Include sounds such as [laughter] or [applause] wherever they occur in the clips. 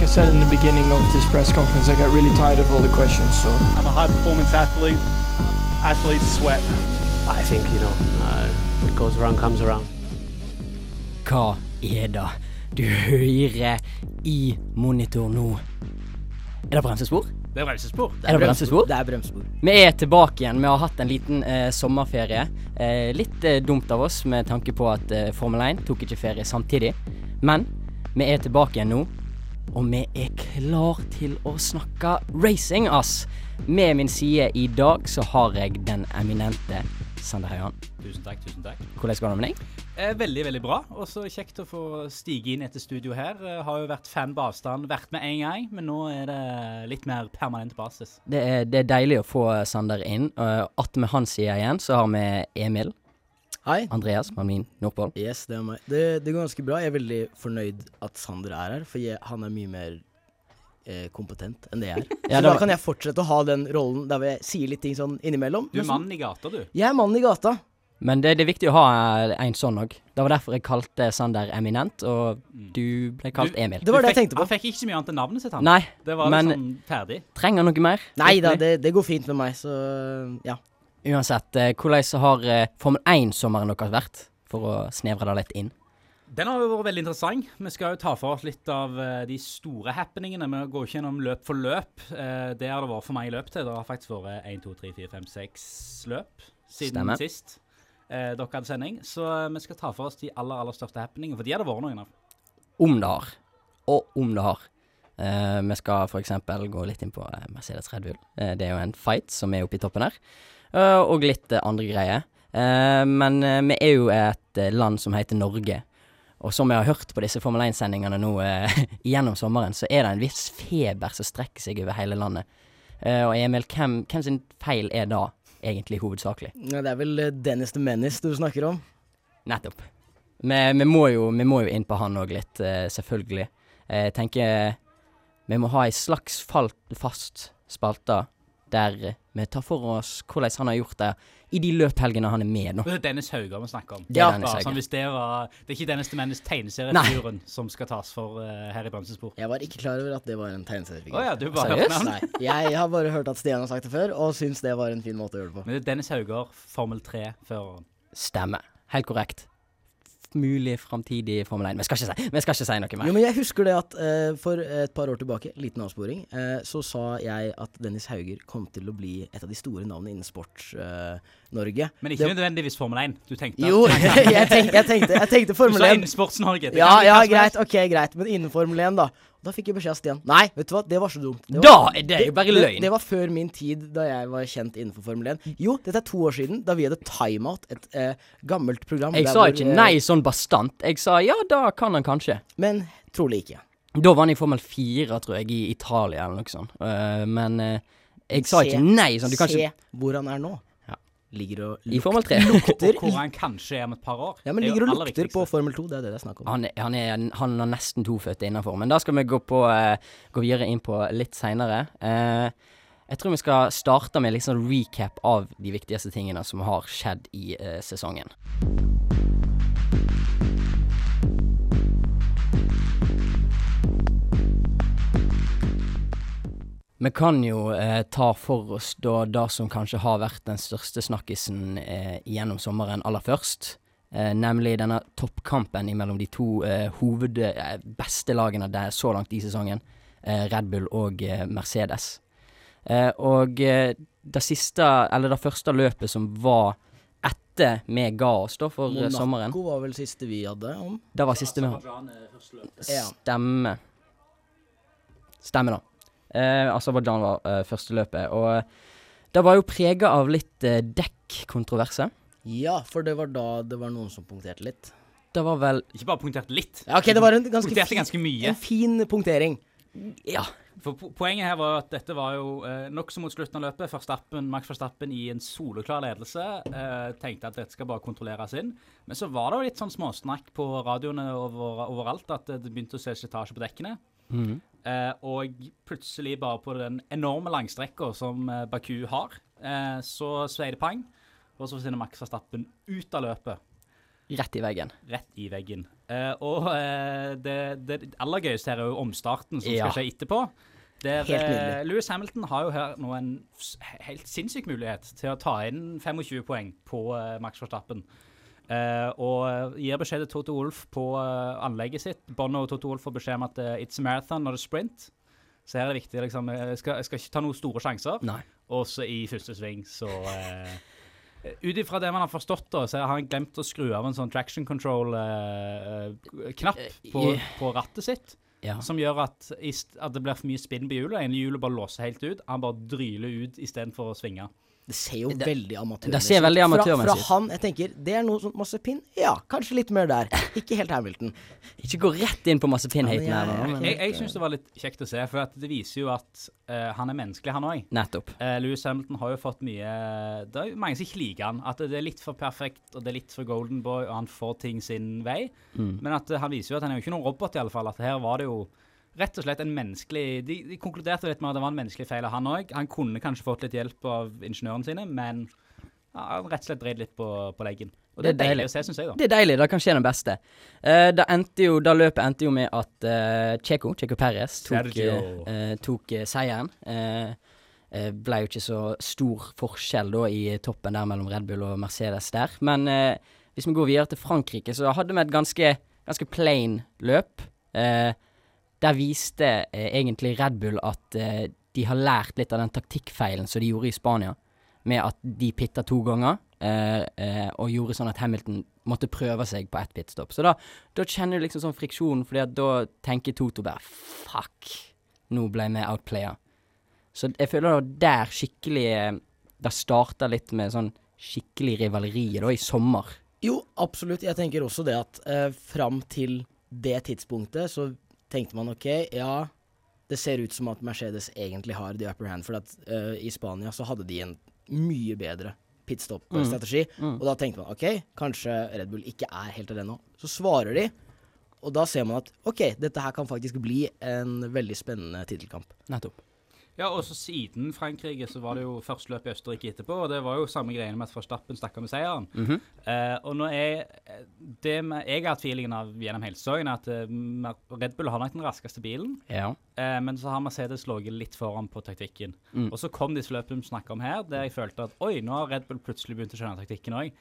like I said in the beginning of this press conference, I got really tired of all the questions. So I'm a high performance athlete. Athletes sweat. I think, you know, uh, what goes around comes around. Hva er det du hører i monitor nå? Er det bremsespor? Det er bremsespor. Er det bremsespor? Det er bremsespor. Vi er tilbake igjen. Vi har hatt en liten eh, sommerferie. Eh, litt eh, dumt av oss med tanke på at eh, Formel 1 tok ikke ferie samtidig. Men vi er tilbake igjen nå, og vi er klar til å snakke racing, ass. Med min side i dag så har jeg den eminente Sander Høyan. Tusen takk, tusen takk. Hvordan går det med deg? Eh, veldig, veldig bra. Og så kjekt å få stige inn etter studio her. Jeg har jo vært fan på avstand, vært med én gang, men nå er det litt mer permanent basis. Det er, det er deilig å få Sander inn. Uh, Attmed hans side igjen så har vi Emil Hei. Andreas Mamin Nordpål. Yes, det er meg. Det, det går ganske bra. Jeg er veldig fornøyd at Sander er her, for jeg, han er mye mer eh, kompetent enn det jeg er. [laughs] Så Ja, da kan jeg fortsette å ha den rollen der jeg sier litt ting sånn innimellom. Du er mannen i gata, du. Jeg er mannen i gata. Men det, det er viktig å ha eh, en sånn òg. Det var derfor jeg kalte Sander eminent, og du ble kalt Du- Emil. Det var det jeg tenkte på. Han fikk ikke så mye annet enn navnet sitt, han. Nei, Det var men liksom ferdig. trenger han noe mer? Nei da, det, det går fint med meg, så ja. Uansett, eh, hvordan har eh, Formel 1-sommeren deres vært? For å snevre det litt inn. Den har jo vært veldig interessant. Vi skal jo ta for oss litt av eh, de store happeningene. Vi går ikke gjennom løp for løp. Det har det vært for meg i løp til. Det har faktisk vært 1, 2, 3, 4, 5, 6 løp siden Stemmer. sist eh, dere hadde sending. Så vi skal ta for oss de aller, aller største happeningene, for de har det vært noen av. Om det har. Og om det har. Eh, vi skal f.eks. gå litt inn på eh, Mercedes Red Bull. Uh, det er jo en fight som er oppe i toppen her. Uh, og litt andre greier. Men vi er jo et land som heter Norge. Og som jeg har hørt på disse Formel 1-sendingene nå [laughs] gjennom sommeren, så er det en viss feber som strekker seg over hele landet. Og Emil, hvem, hvem sin feil er da egentlig hovedsakelig? Ja, Det er vel Dennis the Menace du snakker om. Nettopp. Vi, vi, må, jo, vi må jo inn på han òg litt, selvfølgelig. Jeg tenker vi må ha ei slags fast spalte der vi tar for oss hvordan han har gjort det i de løphelgene han er med nå. Det er Dennis Hauger vi snakker om. Det er Hauger. sånn hvis det var Det er ikke Dennis Demennes tegneseriefiguren som skal tas for uh, her i Bremsespor. Jeg var ikke klar over at det var en tegneseriefigur. Oh, ja, du bare Seriøst? Nei, jeg har bare hørt at Stian har sagt det før, og syns det var en fin måte å gjøre det på. Men det er Dennis Hauger, Formel 3-føreren. Stemmer. Helt korrekt. F- Mulig framtidig Formel 1. Vi skal ikke si, vi skal ikke si noe Jo, mer. men jeg husker det at uh, for et par år tilbake, liten avsporing, uh, så sa jeg at Dennis Hauger kom til å bli et av de store navnene innen Sports-Norge. Men ikke nødvendigvis Formel 1. Du tenkte Jo, [laughs] jeg, tenk, jeg tenkte, jeg tenkte Du sa 1. innen Sports-Norge. Ja, ja, greit, ok, greit. Men innen Formel 1, da. Da fikk jeg beskjed av Stian. Nei, vet du hva, det var så dumt. Det Da er det jo bare løgn. det var før min tid, da jeg var kjent innenfor Formel 1. Jo, dette er to år siden, da vi hadde Timeout, et eh, gammelt program. Jeg sa hvor, ikke eh, nei sånn bastant. Jeg sa ja, da kan han kanskje. Men trolig ikke. Da var han i Formel 4, tror jeg, i Italia eller noe sånt. Uh, men uh, jeg sa Se- ikke nei sånn. Du kan Se ikke hvor han er nå. Ligger og I Formel 3. lukter Og [laughs] hvor han kanskje er om et par år. Ja, men er ligger og lukter på. Formel 2, det er det det er snakk om. Han, er, han, er, han har nesten to føtter innafor. Men da skal vi gå, på, uh, gå videre inn på litt seinere. jeg tror vi skal starte med litt sånn recap av de viktigste tingene som har skjedd i uh, sesongen. Vi kan jo eh, ta for oss da det som kanskje har vært den største snakkisen eh, gjennom sommeren aller først. Eh, nemlig denne toppkampen mellom de to eh, hoved, eh, beste lagene der så langt i sesongen. Eh, Red Bull og eh, Mercedes. Eh, og eh, det siste, eller det første løpet som var etter vi ga oss da for Monaco sommeren, Monaco var vel siste vi hadde om. det var siste vi hadde. Stemmer. Stemmer, da. Eh, Aserbajdsjan var eh, første løpet. Og eh, det var jo prega av litt eh, dekkkontroverse. Ja, for det var da det var noen som punkterte litt. Det var vel Ikke bare punktert litt. Ja, ok, det var en ganske, Punkterte fin, ganske mye. en fin punktering. Ja. For po Poenget her var at dette var jo eh, nokså mot slutten av løpet. Verstappen, Max Verstappen i en soleklar ledelse. Eh, tenkte at dette skal bare kontrolleres inn. Men så var det jo litt sånn småsnakk på radioene over, overalt at det begynte å se slitasje på dekkene. Eh, og plutselig, bare på den enorme langstrekka som eh, Baku har, eh, så sveier det pang. Og så forsvinner Max Verstappen ut av løpet. rett i veggen. rett i veggen. Eh, og det, det aller gøyeste her er jo omstarten som Ja. skal skje etterpå. Der, Helt eh, Lewis Hamilton har jo her nå en helt sinnssyk mulighet til å ta inn 25 poeng på Max Verstappen. Eh, og eh, gir beskjed til Toto Wolff på uh, anlegget sitt. Bono og Toto Wolff får beskjed om at uh, it's marathon, not a sprint. Så her er det viktig liksom, jeg skal, jeg skal ikke ta noen store sjanser. Nei. Også i første sving, så Ut ifra det man har forstått, da, så har han glemt å skru av en sånn traction control-knapp på, på rattet sitt. Ja. Som gjør at, at det blir for mye spinn på hjulet. ene hjulet bare låser helt ut. Han bare dryler ut istedenfor å svinge. Det ser jo Det- veldig amatørmessig amatørmessig Fra, fra han, jeg tenker, det er noe sånn masse pinn. Ja, kanskje litt mer der. Ikke helt Hamilton. Ikke gå rett inn på masse pinnhaten Ja, her men jeg- Jeg, jeg syns det var litt kjekt å se, for at det viser jo at uh, han er menneskelig, han òg. Nettopp. Uh, Louis Hamilton har jo fått mye Det er jo mange som ikke liker han. At det er litt for perfekt, og det er litt for golden boy, og han får ting sin vei. Mm. Men at uh, han viser jo at han er jo ikke noen robot, i alle fall. At her var det jo rett og slett en menneskelig De, de konkluderte litt med at det var en menneskelig feil av han òg. Han kunne kanskje fått litt hjelp av ingeniørene sine, men ja, han rett og slett dreide litt på, på leggen. Og det, Det er deilig. deilig å se, syns jeg, da. Det er deilig. Da kan skje det beste. Uh, da, endte jo, da løpet endte jo med at uh, Checo, Checo Perez, tok, eh, tok seieren. Uh, ble jo ikke så stor forskjell da i toppen der mellom Red Bull og Mercedes der. Men hvis vi går videre til Frankrike, så hadde vi et ganske, ganske plain løp. Eh, der viste eh, egentlig Red Bull at eh, de har lært litt av den taktikkfeilen som de gjorde i Spania, med at de pitta to ganger, eh, eh, og gjorde sånn at Hamilton måtte prøve seg på ett pitstop. Så da, da kjenner du liksom sånn friksjon, fordi da tenker Toto bare fuck, nå ble vi outplaya. Så jeg føler da der skikkelig eh, Det starta litt med sånn skikkelig rivaleri da i sommer. Jo, absolutt. Jeg tenker også det at eh, fram til det tidspunktet så tenkte man ok, ja, det ser ut som at Mercedes egentlig har the upper hand. For at uh, i Spania så hadde de en mye bedre pitstop-strategi. Mm. Og da tenkte man ok, kanskje Red Bull ikke er helt av det nå. Så svarer de, og da ser man at ok, dette her kan faktisk bli en veldig spennende tittelkamp. Nettopp. Ja, og så siden Frankrike så var det jo første løp i Østerrike etterpå, og det var jo samme greiene med at Verstappen stakk av med seieren. Mm -hmm. uh, og nå er Det med, jeg har hatt feelingen av gjennom hele sesongen, at uh, Red Bull har nok den raskeste bilen, Ja. uh, men så har Mercedes ligget litt foran på taktikken. Mm. Og så kom disse løpene vi snakker om her, der jeg følte at oi, nå har Red Bull plutselig begynt å skjønne taktikken òg.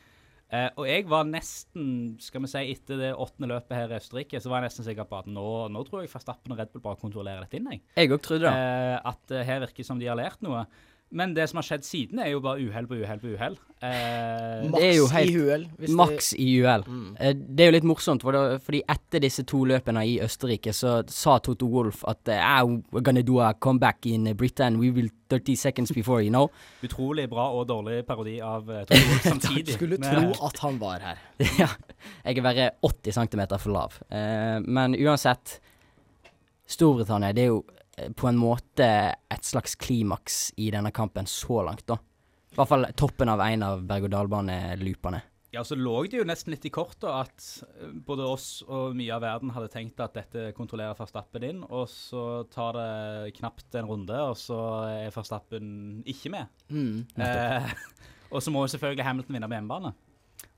Eh, og jeg var nesten, skal vi si, etter det åttende løpet her i Østerrike, så var jeg nesten sikker på at nå, nå tror jeg Verstappen og Red Bull bare kontrollerer dette inn, jeg. Òg trodde det. Eh, at eh, her virker som de har lært noe. Men det som har skjedd siden, er jo bare uhell på uhell på uhell. Eh, Maks i hvis Maks i UL. Mm. Eh, Det er jo litt morsomt, for det, fordi etter disse to løpene i Østerrike, så sa Toto Wolff at eh, we're gonna do a comeback in eh, Britain. We will 30 seconds before, you know. [laughs] utrolig bra og dårlig parodi av Toto Wolff [laughs] samtidig. Skulle tro at han var her. [laughs] ja. Jeg er bare 80 cm for lav. Eh, men uansett, Storbritannia det er jo eh, på en måte et slags klimaks i denne kampen så langt, da. I hvert fall toppen av en av berg-og-dal-bane-loopene. Ja, så lå det jo nesten litt i kortet at eh, både oss og mye av verden hadde tenkt at dette kontrollerer Verstappen inn, og så tar det knapt en runde, og så er Verstappen ikke med. Mm. Eh, [laughs] og så må jo selvfølgelig Hamilton vinne på hjemmebane.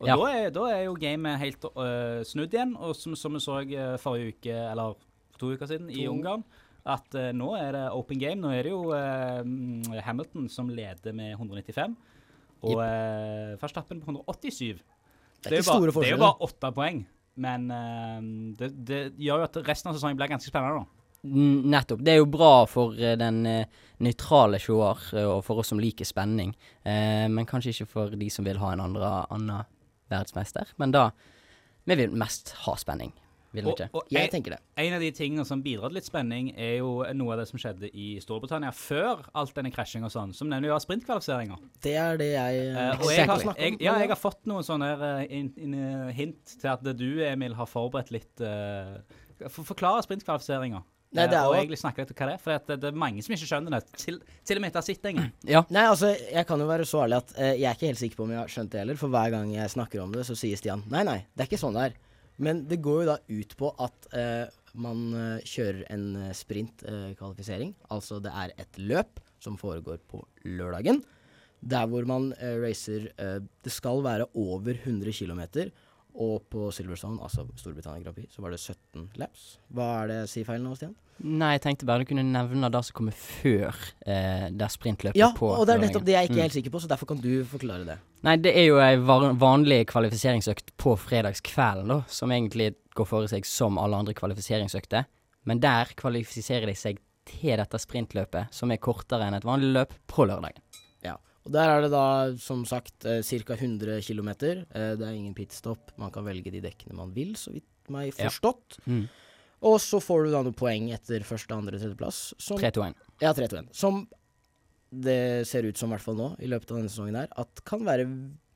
Og Ja. da, er, da er jo gamet helt uh, snudd igjen, og som, som vi så øh, forrige uke, eller to uker siden, i Ungarn, at uh, nå er det open game. Nå er det jo mm, Hamilton som leder med 195, og uh, Verstappen på 187. Det er ikke jo bare, det er jo bare åtte poeng, men uh, det, det gjør jo at resten av sesongen blir ganske spennende. da. Nettopp. Det er jo bra for den nøytrale seer, og for oss som liker spenning. Eh, men kanskje ikke for de som vil ha en andre, annen verdensmester. Men da Vi vil mest ha spenning, vil vi Og, ikke? og Jeg en, tenker det. en av de tingene som bidrar til litt spenning, er jo noe av det som skjedde i Storbritannia før alt denne krasjinga og sånn, som nevner jo av sprintkvalifiseringer. Det er det jeg uh, Og exactly. jeg har, jeg, ja, jeg har fått noen sånne eh, in, in, eh, hint til at du, Emil, har forberedt litt uh, for, Forklare sprintkvalifiseringer. Nei, det er og egentlig snakke litt om hva det er. For det, det er mange som ikke skjønner det. Til, til og med etter sitt engang. [clears throat] Ja. Nei, altså, jeg kan jo være så ærlig at jeg er ikke helt sikker på om jeg har skjønt det heller, for hver gang jeg snakker om det, så sier Stian nei, nei, det er ikke sånn det er. Men det går jo da ut på at eh, man eh, kjører en eh, sprintkvalifisering. altså det er et løp som foregår på lørdagen, der hvor man eh, racer eh, Det skal være over 100 km, Og på Silverstone, altså Storbritannia Grand Prix, så var det 17 laps. Hva er det sier feil nå, Stian? Nei, jeg tenkte bare du kunne nevne det som kommer før eh, det sprintløpet Ja, på og det er nettopp det jeg ikke er Mm. helt sikker på, så derfor kan du forklare det. Nei, det er jo ei vanlig kvalifiseringsøkt på fredagskvelden, da, som egentlig går for seg som alle andre kvalifiseringsøkter. Men der kvalifiserer de seg til dette sprintløpet, som er kortere enn et vanlig løp, på lørdagen. Ja. Og der er det da, som sagt, ca. 100 km. Det er ingen pitstop. Man kan velge de dekkene man vil, så vidt meg Ja. forstått. Mm. Og så får du da noen poeng etter første, andre, tredjeplass. Som 3-2-1. Ja, 3-2-1. Som det ser ut som, i hvert fall nå, i løpet av denne sesongen her, at kan være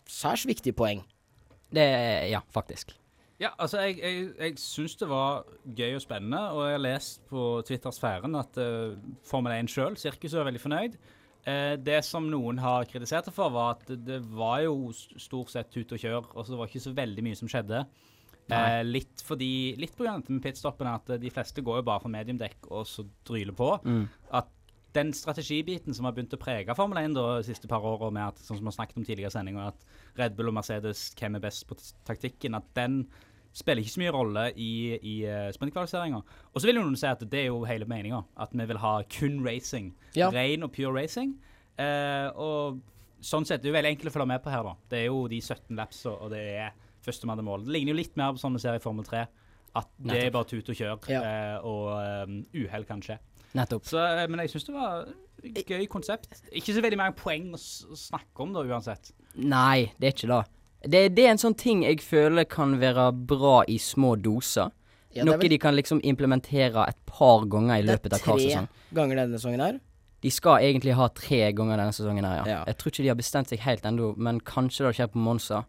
særs viktige poeng. Det Ja, faktisk. Ja, altså, jeg, jeg, jeg syns det var gøy og spennende, og jeg har lest på Twitter-sfæren at uh, Formel 1 sjøl, sirkuset, er veldig fornøyd. Eh, det som noen har kritisert det for, var at det, var jo stort sett tut og kjør, og så var det ikke så veldig mye som skjedde. Eh, litt fordi Litt av dette med pitstoppen, at eh, de fleste går jo bare for mediumdekk og så dryler på. Mm. At den strategibiten som har begynt å prege Formel 1 da, de siste par åra, med at, sånn som vi har snakket om tidligere sendinger, at Red Bull og Mercedes, hvem er best på taktikken, at den spiller ikke så mye rolle i, i uh, sprintkvalifiseringa. Og så vil jo noen si at det er jo hele meninga, at vi vil ha kun racing. Ja. Ren og pure racing. Eh, og sånn sett det er jo veldig enkelt å følge med på her, da. Det er jo de 17 laps, og det er førstemann til mål. Det ligner jo litt mer på sånn vi ser i Formel 3. At det er bare tut og kjør, Ja. eh, og um, uhell kan skje. Nettopp. Så, eh, men jeg syns det var et gøy konsept. Ikke så veldig mange poeng å snakke om, da, uansett. Nei, det er ikke det. Det, det er en sånn ting jeg føler kan være bra i små doser. Ja, er Noe vel- de kan liksom implementere et par ganger i er løpet av hver sesong. tre ganger denne sesongen her. De skal egentlig ha tre ganger denne sesongen her, ja. Ja. Jeg tror ikke de har bestemt seg helt ennå, men kanskje det skjer på Monza.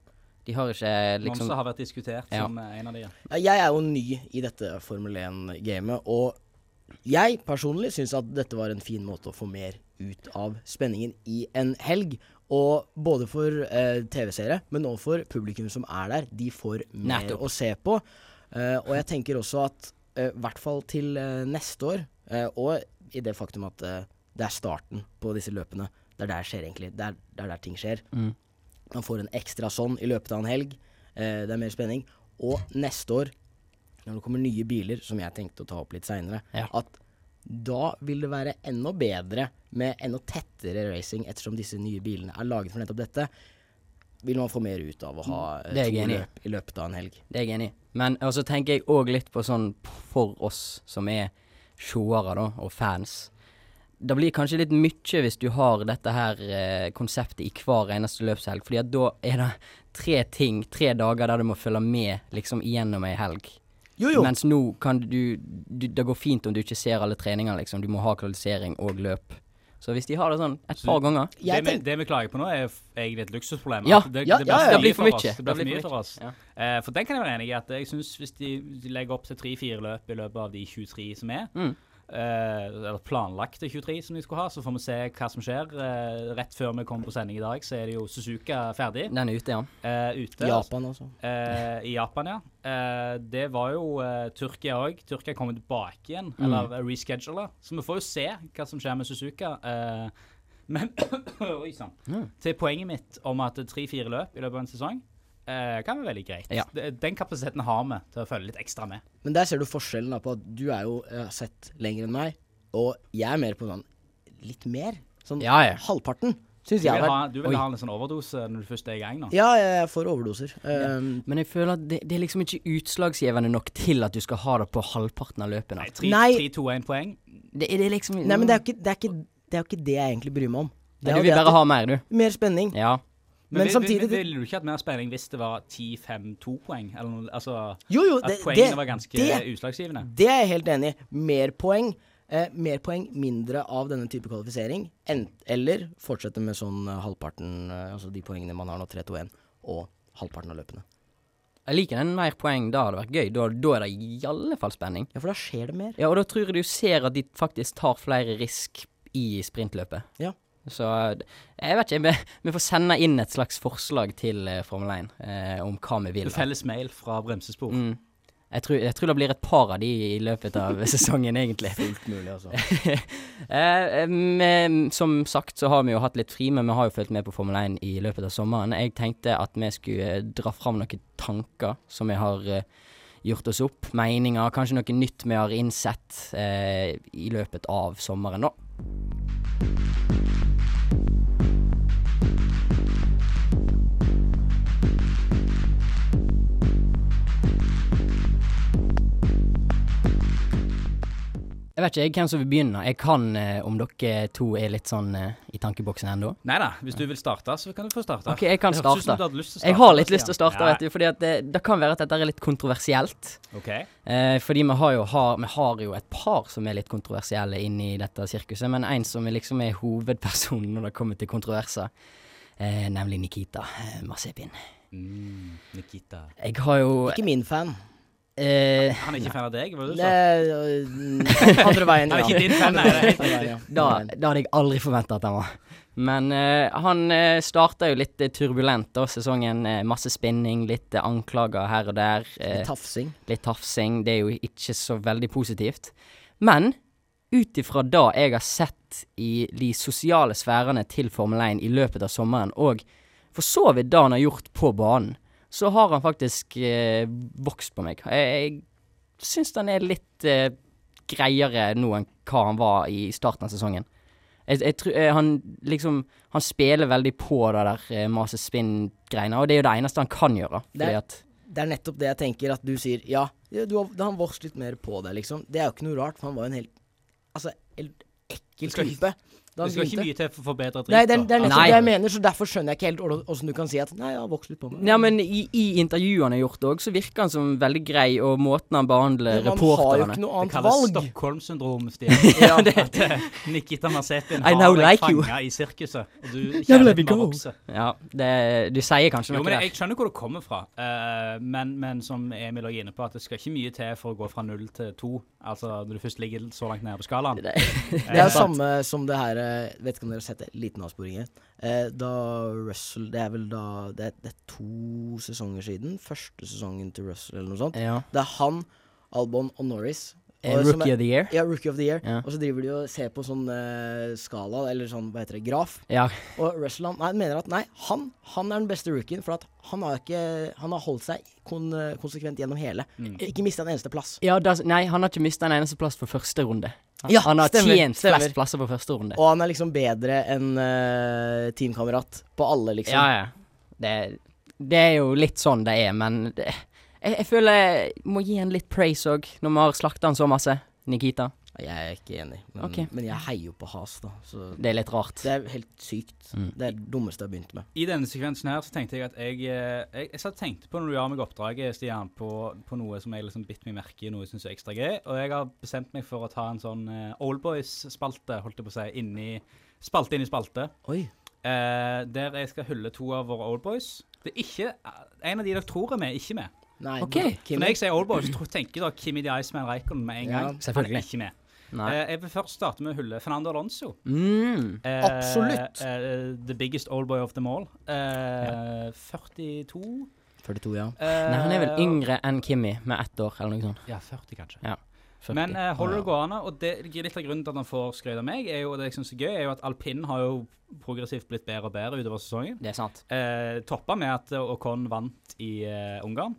De har ikke liksom Monza har vært diskutert Ja. som eh, en av de. Jeg er jo ny i dette Formel 1-gamet, og jeg personlig syns at dette var en fin måte å få mer ut av spenningen i en helg. Og både for eh, TV-seere, men også for publikum som er der. De får mer Nettopp. å se på. Eh, og jeg tenker også at eh, i hvert fall til eh, neste år, eh, og i det faktum at eh, det er starten på disse løpene, det er der skjer egentlig. Det er, det er der ting skjer. Mm. Man får en ekstra sånn i løpet av en helg. Eh, det er mer spenning. Og neste år, når det kommer nye biler, som jeg tenkte å ta opp litt seinere, Ja. at da vil det være enda bedre med enda tettere racing, ettersom disse nye bilene er laget for nettopp dette. Vil man få mer ut av å ha eh, to løp i løpet av en helg. Det er jeg enig i. Men så tenker jeg òg litt på sånn for oss som er seere, da, og fans. Det blir kanskje litt mye hvis du har dette her eh, konseptet i hver eneste løpshelg. Fordi at da er det tre ting, tre dager der du må følge med liksom gjennom ei helg. Jo, jo. Mens nå kan du, du Det går fint om du ikke ser alle treninger, liksom. Du må ha kvalifisering og løp. Så hvis de har det sånn et par ganger Det vi, det vi klager på nå, er egentlig et luksusproblem. Ja, det, ja, det, ja, ja. blir Det blir for mye. Det blir for mye for oss. Ja. Uh, for den kan jeg være enig i. at Jeg synes Hvis de, de legger opp til tre-fire løp i løpet av de 23 som er, Mm. Eh, eller planlagte 23 som de skulle ha, så får vi se hva som skjer. Eh, rett før vi kommer på sending i dag, så er det jo Suzuka ferdig. Den er ute, ja. eh, ute. Japan også. Eh, I Japan, ja. Eh, det var jo Tyrkia òg. Tyrkia kommer tilbake igjen, Mm. eller rescheduler. Så vi får jo se hva som skjer med Suzuka. Eh, men [coughs] Oi sann. Mm. Til poenget mitt om at tre-fire løp i løpet av en sesong eh, kan være veldig greit. Ja. Den kapasiteten har vi til å følge litt ekstra med. Men der ser du forskjellen da på at du er jo sett lenger enn meg, og jeg er mer på sånn litt mer. Sånn Ja, ja. halvparten, syns Du jeg. vil ha, du vil Oi. ha en sånn overdose når du først er i gang nå? Ja, jeg får overdoser. Um, Men jeg føler at det, det er liksom ikke utslagsgivende nok til at du skal ha det på halvparten av løpene. Nei, 3-2-1 poeng. Det, det er liksom Nei, men det er, jo ikke, det, ikke, er ikke det jeg egentlig bryr meg om. Det Nei, Du vil det bare ha mer, du. Mer spenning. Ja. Men samtidig- Ville du ikke hatt mer spenning hvis det var 10-5-2 poeng? Eller noe, altså Jo, jo, At poengene det, var ganske det, utslagsgivende? det er jeg helt enig i. Mer poeng. Eh, mer poeng, mindre av denne type kvalifisering. En, eller fortsette med sånn eh, halvparten, eh, altså de poengene man har nå, 3-2-1, og halvparten av løpene. Jeg liker den mer poeng. Da hadde det vært gøy. Da, da er det i alle fall spenning. Ja, for da skjer det mer. Ja, og da tror jeg du ser at de faktisk tar flere risk i sprintløpet. Ja. Så jeg vet ikke. Vi, får sende inn et slags forslag til eh, Formel 1 eh, om hva vi vil. da. Felles mail fra bremsespor. Mm. Jeg tror, jeg tror det blir et par av de i løpet av [laughs] sesongen, egentlig. Fullt mulig, altså. [laughs] Eh, med, som sagt så har vi jo hatt litt fri, men vi har jo fulgt med på Formel 1 i løpet av sommeren. Jeg tenkte at vi skulle eh, dra fram noen tanker som vi har eh, gjort oss opp. Meninger, kanskje noe nytt vi har innsett eh, i løpet av sommeren, da. Vet ikke jeg, hvem som vil begynne. Jeg kan, eh, om dere to er litt sånn eh, i tankeboksen ennå. Nei da, hvis du vil starte, så kan du få starte. OK, jeg kan Det ut som starte. du hadde lyst til å starte. Jeg har litt lyst til å starte, Ja, vet du, fordi at det, det kan være at dette er litt kontroversielt. OK. Eh, fordi vi har, jo, har, vi har jo et par som er litt kontroversielle inni dette sirkuset, men en som er liksom er hovedpersonen når det kommer til kontroverser, eh, nemlig Nikita eh, Masepin. Mm, Nikita. Jeg har jo Ikke min fan. Eh, Han er ikke fan av deg, var det du sa? er, øh, andre veien, [laughs] Han er ja. ikke din fan, nei, ja. [laughs] Da, da hadde jeg aldri forventa at han var. Men eh, han uh, starta jo litt eh, turbulent da, sesongen. eh, masse spinning, litt eh, anklager her og der. eh, Litt Tafsing. litt tafsing. Det er jo ikke så veldig positivt. Men ut ifra det jeg har sett i de sosiale sfærene til Formel 1 i løpet av sommeren, og for så vidt det han har gjort på banen, så har han faktisk eh, vokst på meg. Jeg, jeg syns han er litt eh, greiere nå enn hva han var i starten av sesongen. Jeg, jeg tror eh, han liksom Han spiller veldig på det der eh, mase spinn-greiene, og det er jo det eneste han kan gjøre. Det Fordi er- at Det er nettopp det jeg tenker, at du sier ja, du har, han vokst litt mer på deg, liksom. Det er jo ikke noe rart, for han var jo en helt Altså, helt ekkel type. Da Det han skal ikke mye til for å forbedre dritt. Nei, det det er nettopp Nei. det jeg mener, så derfor skjønner jeg ikke helt åssen du kan si at Nei, jeg har vokst litt på meg. Ja, men i, i intervjuene jeg har gjort òg, så virker han som veldig grei, og måten han behandler Men han har jo ikke noe annet valg. Det kalles. Stockholm-syndrom, Stian. [laughs] Ja, At eh, Nikita Mazepin I har deg like fanga i sirkuset, og du [laughs] kjenner kjærligheten vokse bare Ja, det, du sier kanskje noe Jo, men der. jeg skjønner hvor det kommer fra, uh, men, men som Emil er inne på, at det skal ikke mye til for å gå fra null til to. Altså når du først ligger så langt nede på skalaen. Det- [laughs] Det er jo samme som det her eh, Vet ikke om dere har sett det, liten avsporing her. Eh, da Russell Det er vel da det er, det er to sesonger siden. Første sesongen til Russell eller noe sånt. Ja. Det er han, Albon og Norris. Eh, Rookie of the year. Ja, Rookie of the Year. Ja. Og så driver de og ser på sånn eh, skala, eller sånn, hva heter det, graf. Ja. Og Russell han, nei, mener at nei, han, han er den beste rookien, for at han har ikke Han har holdt seg kon, konsekvent gjennom hele. Mm. Ikke mista en eneste plass. ja das, nei, han har ikke mista en eneste plass for første runde. Han, Ja, han har stemmer, tjent stemmer. flest plasser på første runde. Og han er liksom bedre enn uh, teamkamerat på alle, liksom. Ja, ja. Det, det er jo litt sånn det er, men det, jeg, jeg føler jeg må gi en litt praise òg, når vi har slakta han så masse. Nikita. Jeg er ikke enig, men, okay. men jeg heier jo på Has, da. Så Det er litt rart. det er helt sykt. Mm. Det er det dummeste jeg har begynt med. I denne sekvensen her så tenkte jeg at jeg eh, Jeg, jeg satt tenkte på når du gjør meg oppdraget, Stian, på, på noe som jeg liksom bitt meg merke i, noe jeg syns er ekstra gøy. Og jeg har bestemt meg for å ta en sånn uh, Oldboys-spalte, holdt jeg på å si, inni Spalte inni spalte. Oi. Uh, der jeg skal hylle to av våre Oldboys. Det er ikke En av de dere tror er med, er ikke med. Nei, Ok. da- For Kim, når jeg sier Oldboy, så tenker dere Kimmy the Iceman Reikon med en Ja, gang. selvfølgelig. Han er ikke med. Nei. Eh, jeg vil først starte med å hylle Fernando Alonso. Mm. Eh, Absolutt. eh, the biggest oldboy of them all. Eh, 42 42, ja. eh, Nei, han er vel yngre enn Kimmy med ett år, eller noe sånt. Ja, 40 kanskje. 40. Men eh, holder det gående, og det, litt av grunnen til at han får skryt av meg, er jo, og det jeg synes er gøy, er jo at alpin har jo progressivt blitt bedre og bedre utover sesongen. det er sant. Eh, toppa med at eh, Ocon vant i eh, Ungarn.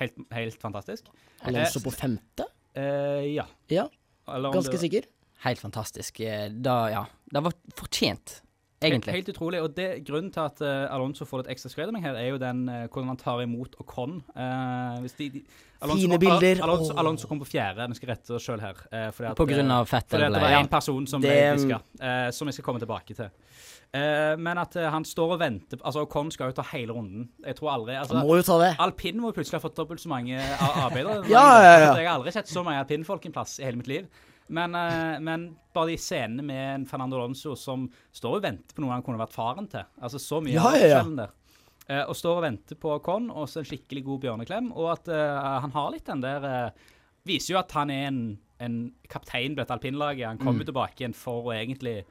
Helt, helt fantastisk. Alonso på femte? Eh, ja. Ja, ganske sikker. Helt fantastisk. Eh, Da, ja. Det var fortjent, egentlig. Helt, helt utrolig. Og det, grunnen til at uh, Alonso får litt ekstra skryt her, er jo den uh, hvordan han tar imot Ocon. Uh, hvis de, de, Fine bilder. Al Alonso. Alonso kom på fjerde. Vi skal rette oss sjøl her. Uh, fordi at, På grunn eh, av fettet. fordi at det var én person som ble Det- diska, eh, som jeg skal komme tilbake til. Eh, men at uh, han står og venter Altså, Ocon skal jo ta hele runden. Jeg tror aldri altså, Han må jo ta det. Alpin må plutselig ha fått dobbelt så mange arbeidere. [laughs] Ja, ja, ja. Jeg har aldri sett så mange alpinfolk en plass i hele mitt liv. Men, uh, men bare de scenene med en Fernando Alonso som står og venter på noe han kunne vært faren til. Altså så mye Ja, ja, ja. der. Eh, og står og venter på Con, og så en skikkelig god bjørneklem. Og at eh, han har litt den der eh, Viser jo at han er en, en kaptein på dette alpinlaget. Han kommer Mm. tilbake igjen for å egentlig,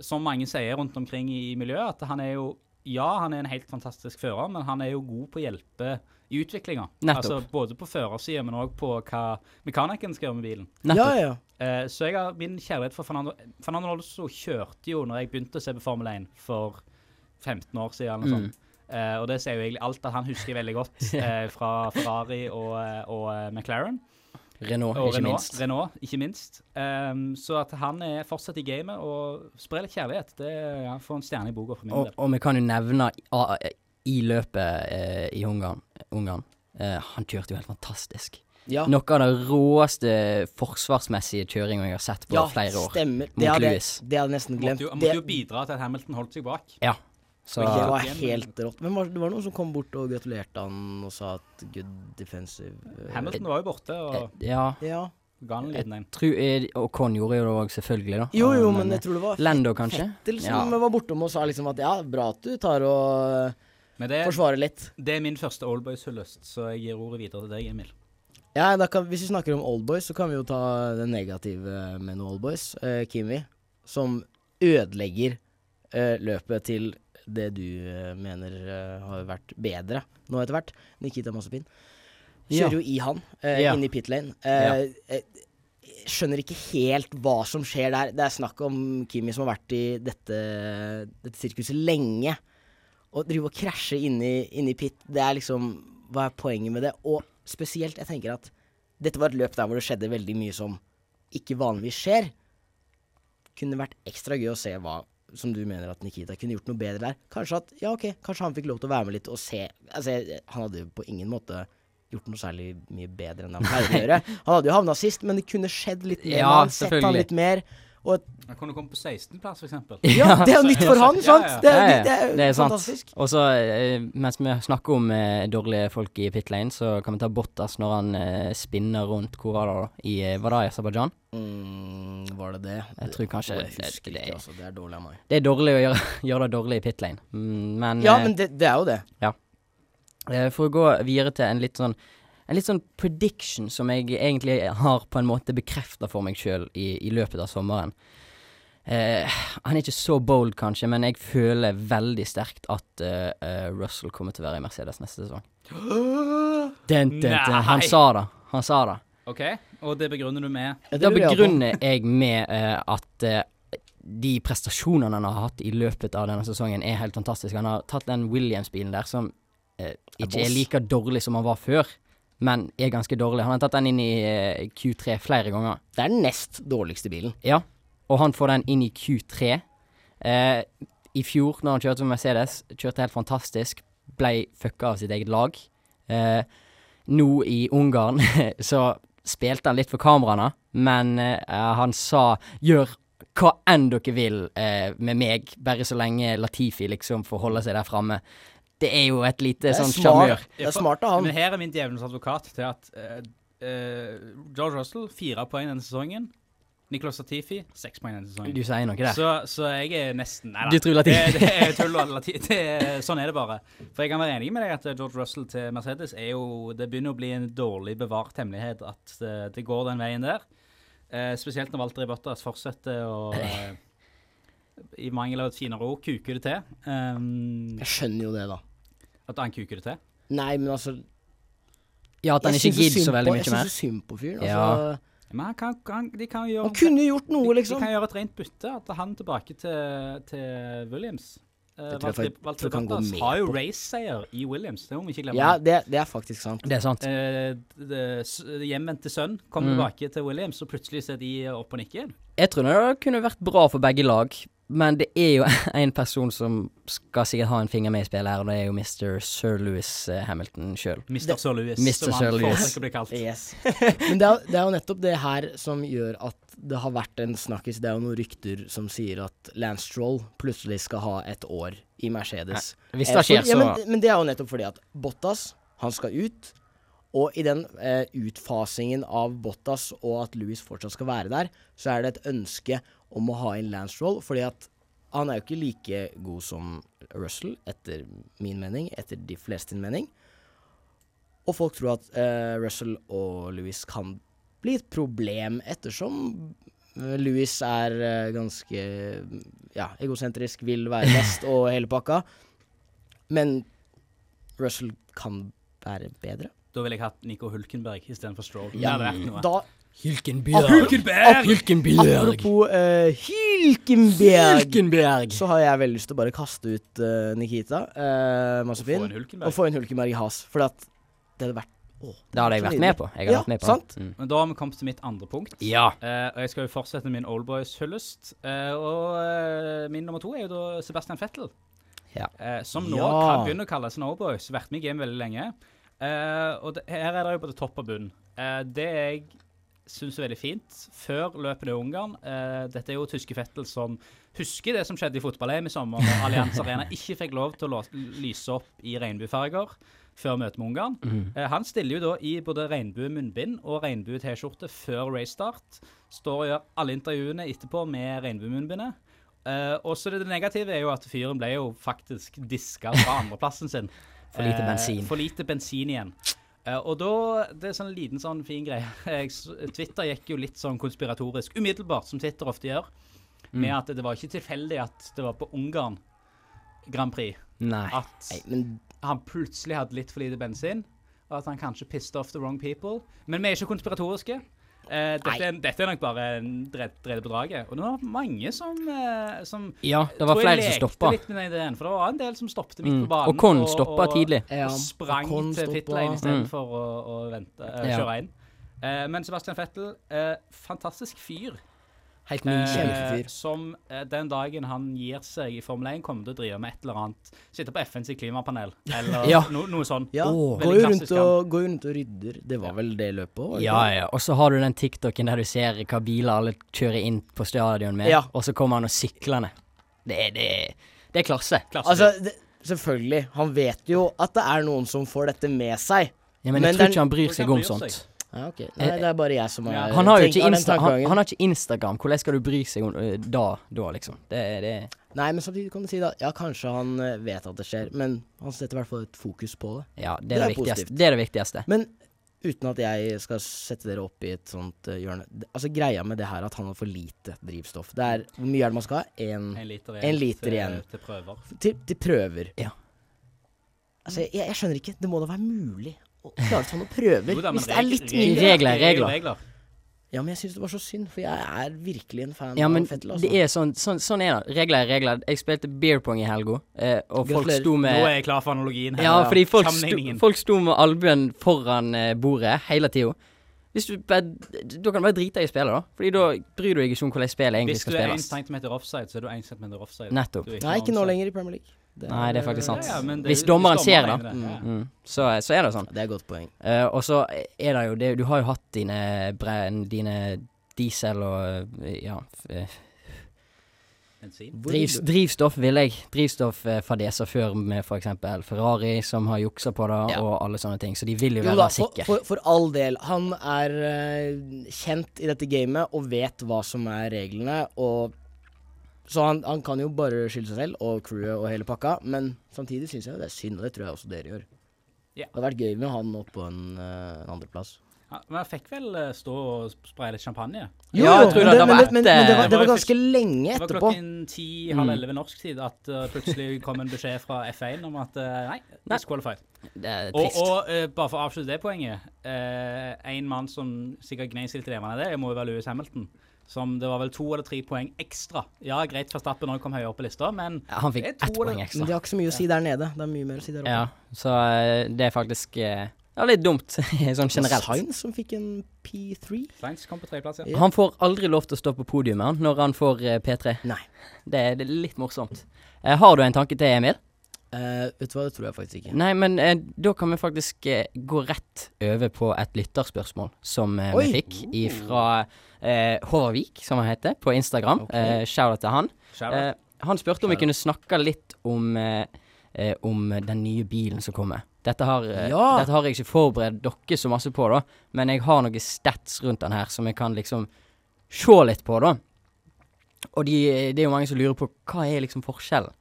som mange sier rundt omkring i miljøet, at han er jo Ja, han er en helt fantastisk fører, men han er jo god på å hjelpe i utviklinga. Altså både på førersida, men òg på hva mekanikeren skal gjøre med bilen. Ja, ja, ja. Eh, så jeg har min kjærlighet for Fernando Fernando Alonso kjørte jo når jeg begynte å se på Formel 1 for 15 år siden. eller noe Mm. sånt. Eh, og det sier jo egentlig alt at han husker veldig godt [laughs] eh, fra Ferrari og, eh, og eh, McLaren. Renault, Og ikke Renault, minst. Renault, ikke minst. Um, så at han er fortsatt i gamet og sprer litt kjærlighet, det ja, får en stjerne i boka for min Og, del. og vi kan jo nevne i løpet eh, i Ungarn, Ungarn eh, Han kjørte jo helt fantastisk. ja. Noe av det råeste forsvarsmessige kjøringa jeg har sett på ja, flere år. stemmer. Mot Det hadde, Lewis. det hadde jeg nesten glemt. Måtte jo, Det, måtte jo bidra til at Hamilton holdt seg bak. Så det var helt rått. Men var, det var noen som kom bort og gratulerte han og sa at good defensive eh, Hamilton var jo borte og eh, Ja. Ja. ga han en liten en. Eh, og Con gjorde jo det òg, selvfølgelig, da. Jo, jo, men, men jeg tror det var Lando, kanskje? Fettel som var bortom og sa liksom at ja, bra at du tar og det, forsvarer litt. det er min første Oldboys-hyllest, så jeg gir ordet videre til deg, Emil. Ja, da kan, Hvis vi snakker om Oldboys, så kan vi jo ta det negative med noen Oldboys. Uh, Kimi, som ødelegger uh, løpet til det du eh, mener eh, har vært bedre nå etter hvert. Nikita Mazepin. Ja. Kjører jo i han, eh, Ja. inn i pit lane. Eh, ja. skjønner ikke helt hva som skjer der. Det er snakk om Kimi som har vært i dette, dette sirkuset lenge. Å drive og krasje inni, inni pit, det er liksom Hva er poenget med det? Og spesielt, jeg tenker at dette var et løp der hvor det skjedde veldig mye som ikke vanligvis skjer. Kunne vært ekstra gøy å se hva som du mener at Nikita kunne gjort noe bedre der. Kanskje at, ja ok, kanskje han fikk lov til å være med litt og se Altså, han hadde jo på ingen måte gjort noe særlig mye bedre enn han pleier å gjøre. [laughs] Han hadde jo havna sist, men det kunne skjedd litt mer. Ja, man sett han selvfølgelig. litt mer. Og Han kunne komme på 16.-plass, f.eks. [laughs] ja, det er jo nytt for han, sant? Det er, ja, det er, det er fantastisk. Og så, eh, mens vi snakker om eh, dårlige folk i pit lane, så kan vi ta Bottas når han eh, spinner rundt Hvor var det da? I, eh, var det i Aserbajdsjan? Mm, var det det? Jeg tror kanskje Jeg det- husker det- ikke, altså. Det er dårlig av meg. Det er dårlig å gjøre, [laughs] gjøre det dårlig i pit lane, mm, men, Ja, eh, men det, det er jo det. Ja. for å gå videre til en litt sånn en litt sånn prediction som jeg egentlig har på en måte bekrefta for meg sjøl i, i løpet av sommeren. Eh, han er ikke så bold, kanskje, men jeg føler veldig sterkt at eh, eh, Russell kommer til å være i Mercedes neste sesong. Den, den, den. Han sa det. Han sa det. OK, og det begrunner du med det begrunner jeg med eh, at eh, de prestasjonene han har hatt i løpet av denne sesongen, er helt fantastiske. Han har tatt den Williams-bilen der, som eh, ikke er like dårlig som han var før, men er ganske dårlig. Han har tatt den inn i eh, Q3 flere ganger. Det er den nest dårligste bilen. Ja, og han får den inn i Q3. Eh, I fjor, når han kjørte med Mercedes, kjørte helt fantastisk. Ble fucka av sitt eget lag. Eh, nå i Ungarn [laughs] så spilte han litt for kameraene, men eh, han sa 'gjør hva enn dere vil eh, med meg, bare så lenge Latifi liksom får holde seg der framme'. Det er jo et lite sånn sjarmør. Det er smart av han. Men her er min djevelens advokat til at uh, uh, George Russell fire poeng denne sesongen. Nicolas Latifi seks poeng denne sesongen. Du sier noe der. Så, så jeg er nesten Nei da. Du tror Latifi- Det, det er tull. og Lati- er- Sånn er det bare. For jeg kan være enig med deg at eh, George Russell til Mercedes er jo Det begynner å bli en dårlig bevart hemmelighet at uh, det går den veien der. Eh, spesielt når Walter Bottas fortsetter å I mangel av et finere ord kuker det til. Um, [laughs] Jeg skjønner jo det, da. At han kuker det til. Nei, men altså Ja, at han ikke gidder så veldig mye mer. Jeg syns så synd på fyren. Ja. Altså, Men han, kan, han, de kan jo gjøre han kunne gjort noe, de, de liksom. kan gjøre et rent bytte. At han tilbake til, til Williams. Eh, Det tror jeg Valtteri- faktisk- Valtteri tror kan gå Bottas har jo race-seier i Williams. Det må vi ikke glemme. Ja, det, det er faktisk sant. Det er sant. Eh, hjemvendte sønn kommer Mm. tilbake til Williams, og plutselig ser er de opp og nikker. Jeg tror det kunne vært bra for begge lag, men det er jo [laughs] en person som skal sikkert ha en finger med i spillet her, og det er jo Mr. Sir Lewis eh, Hamilton sjøl. Mr. Sir Lewis, Mr. som Sir han Lewis. foretrekker å bli kalt. Yes. [laughs] Men det er, det er jo nettopp det her som gjør at det har vært en snakkis. Det er jo noen rykter som sier at Lance Stroll plutselig skal ha et år i Mercedes. Hvis Eh, det skjer, så ja, men, men det er jo nettopp fordi at Bottas, han skal ut. Og i den eh, utfasingen av Bottas og at Louis fortsatt skal være der, så er det et ønske om å ha inn Lance Stroll, fordi at han er jo ikke like god som Russell, etter min mening, etter de fleste sin mening. Og folk tror at uh, Russell og Louis kan bli et problem, ettersom eh, Louis er uh, ganske ja, egosentrisk, vil være best og hele pakka. Men Russell kan være bedre? Da ville jeg hatt Nico Hulkenberg istedenfor Stroll. Ja. Da Hylkenbjerg. Hulkenberg! Hylkenbjerg. Apropos uh, Hylkenberg, Hylkenberg. så har jeg veldig lyst til å bare kaste ut uh, Nikita uh, en Hulkenberg. og få en Hulkenberg i has. For at det hadde vært oh, Det hadde jeg vært med på. Jeg har Ja, vært med på. sant? Mm. Men da har vi kommet til mitt andre punkt. Ja. Uh, og jeg skal jo fortsette min Oldboys-hyllest. Eh, og eh, min nummer to er jo da Sebastian Fettel. Ja. Eh, som nå Ja. kan begynne å kalle seg en Oldboys. Vært med i game veldig lenge. Eh, og det, her er det jo både topp og bunn. det det jeg syns er veldig fint, før løpene i Ungarn eh, Dette er jo tyske Fettel som husker det som skjedde i fotball-EM i sommer, når Allianz [laughs] Arena ikke fikk lov til å lyse opp i regnbuefarger før møtet med Ungarn. Mm. Eh, han stiller jo da i både regnbue-munnbind og regnbue-T-skjorte før racestart. Står og gjør alle intervjuene etterpå med regnbue-munnbindet. Eh, også det negative er jo at fyren ble jo faktisk diska fra andreplassen sin. [laughs] For lite Eh, bensin. For lite bensin igjen. Eh, og da, Det er sånn liten sånn fin greie. [laughs] Twitter gikk jo litt sånn konspiratorisk umiddelbart, som Twitter ofte gjør. Mm. Med at det var ikke tilfeldig at det var på Ungarn Grand Prix Nei. at Nei, men han plutselig hadde litt for lite bensin, og at han kanskje pissed off the wrong people. Men vi er ikke konspiratoriske. Eh, dette, er, dette er nok bare en dredd på draget Og det var mange som, eh, som Ja, det var flere som stoppa. litt med den ideen, for det var en del som stoppet midt Mm. på banen. Og Kon stoppa tidlig. Og, Og sprang og til stoppa. pitlane istedenfor Mm. for å, å vente, eh, kjøre inn. Eh, men Sebastian Fettel, eh, fantastisk fyr. Helt Eh, som eh, den dagen han gir seg i Formel 1, kommer til å drive med et eller annet. Sitte på FNs klimapanel, eller [laughs] Ja. no, noe sånt. Ja, Oh. går, rundt rundt og rydder. Det var vel det løpet òg? Ja, ja. Og så har du den TikToken der du ser hva biler alle kjører inn på stadion med, Ja. og så kommer han og syklende. Det det, det er klasse. Klasse. Altså, det, selvfølgelig. Han vet jo at det er noen som får dette med seg. Ja, men, Men jeg tror den- ikke han bryr seg om bryr sånt. Ja, ok. Nei, det er bare jeg som Ja. er Han har jo ikke, Insta han, han har ikke Instagram. Hvordan skal du bry seg om øh, da, da, liksom? Det, det Nei, men samtidig kan du si da Ja, kanskje han eh, vet at det skjer, men han setter i hvert fall et fokus på det. Ja, det er Det det, er viktigste. Det er det viktigste. Men uten at jeg skal sette dere opp i et sånt eh, hjørne Altså Greia med det her at han har for lite drivstoff. Det er Hvor mye er det man skal ha? En En liter igjen, En liter til, igjen. til prøver. til, til prøver. Ja. Altså, jeg, jeg skjønner ikke. Det må da være mulig å klare å ta noen prøver. Jo da, hvis det er litt regler- mye. Regler er det regler. Ja, men jeg syns det var så synd, for jeg er virkelig en fan Ja, men av Fettel. det Altså. er sånn, sånn, sånn er det. Regler er regler. Jeg spilte beer pong i helga, eh, og folk sto med Nå er jeg klar for analogien her. Ja, fordi folk sto, folk sto med albuen foran eh, bordet hele tida. Hvis du Da kan du bare drite i spillet, da. Fordi da bryr du deg ikke om hvordan spillet egentlig skal spilles. Hvis du er 1 spilles. cm offside, så er du 1 cm offside. Nettopp. Ikke Nei, ikke nå lenger i Premier League. Det Nei, det er faktisk sant. Ja, ja, det- Hvis dommeren ser det, mener det, ja. Mm. Så, så er det sånn. Det er et godt poeng. Uh, og så er det jo det Du har jo hatt dine, bre, dine diesel og eh, ja f- eh, Bensin. Hvor- driv, Drivstoff, vil jeg. Drivstofffadeser før med f.eks. Ferrari, som har juksa på det, Ja. og alle sånne ting. Så de vil jo Jo være da, sikre. for, for all del. Han er uh, kjent i dette gamet og vet hva som er reglene. Og Så han, han kan jo bare skylde seg selv og crewet og hele pakka. Men samtidig syns jeg det er synd, og det tror jeg også dere gjør. Ja. Det hadde vært gøy med han opp på en, uh, en andreplass. Ja, men jeg fikk vel eh, stå og spraye litt champagne. Ja, jeg men det- det men, var men, men, det var, det var ganske lenge etterpå. Det var klokken ti, halv Mm. elleve norsk tid at uh, plutselig kom en beskjed fra F1 om at uh, nei, disqualified. Det er trist. og eh, bare for å avslutte det poenget eh, En mann som sikkert gnei seg litt i levende av det, må jo være Louis Hamilton. Som det var vel to eller tre poeng ekstra. Ja, greit Verstappen når han kom høyere opp på lista, men Ja, han fikk det ett poeng ekstra. Men de har ikke så mye å si der nede. Det er mye mer å si der oppe. Ja, så eh, det er faktisk eh, ja, litt dumt, [laughs] sånn generelt. Sainz som fikk en P3. Sainz kom på tredjeplass, ja. Ja. Han får aldri lov til å stå på podiumet når han får eh, P3. Nei. Det, det er litt morsomt. Har du en tanke til, Emil? Eh, vet du hva, det tror jeg faktisk ikke. Nei, men uh, da kan vi faktisk uh, gå rett over på et lytterspørsmål som vi fikk fra Håvardvik, som han heter, på Instagram. Okay. Shout-out til han. Shout out. Eh, han spurte om vi kunne snakke litt om om den nye bilen som kommer. Dette har, Ja. dette har jeg ikke forberedt dere så masse på, da, men jeg har noen stats rundt den her som jeg kan liksom se litt på, da. Og de, det er jo mange som lurer på hva er liksom forskjellen.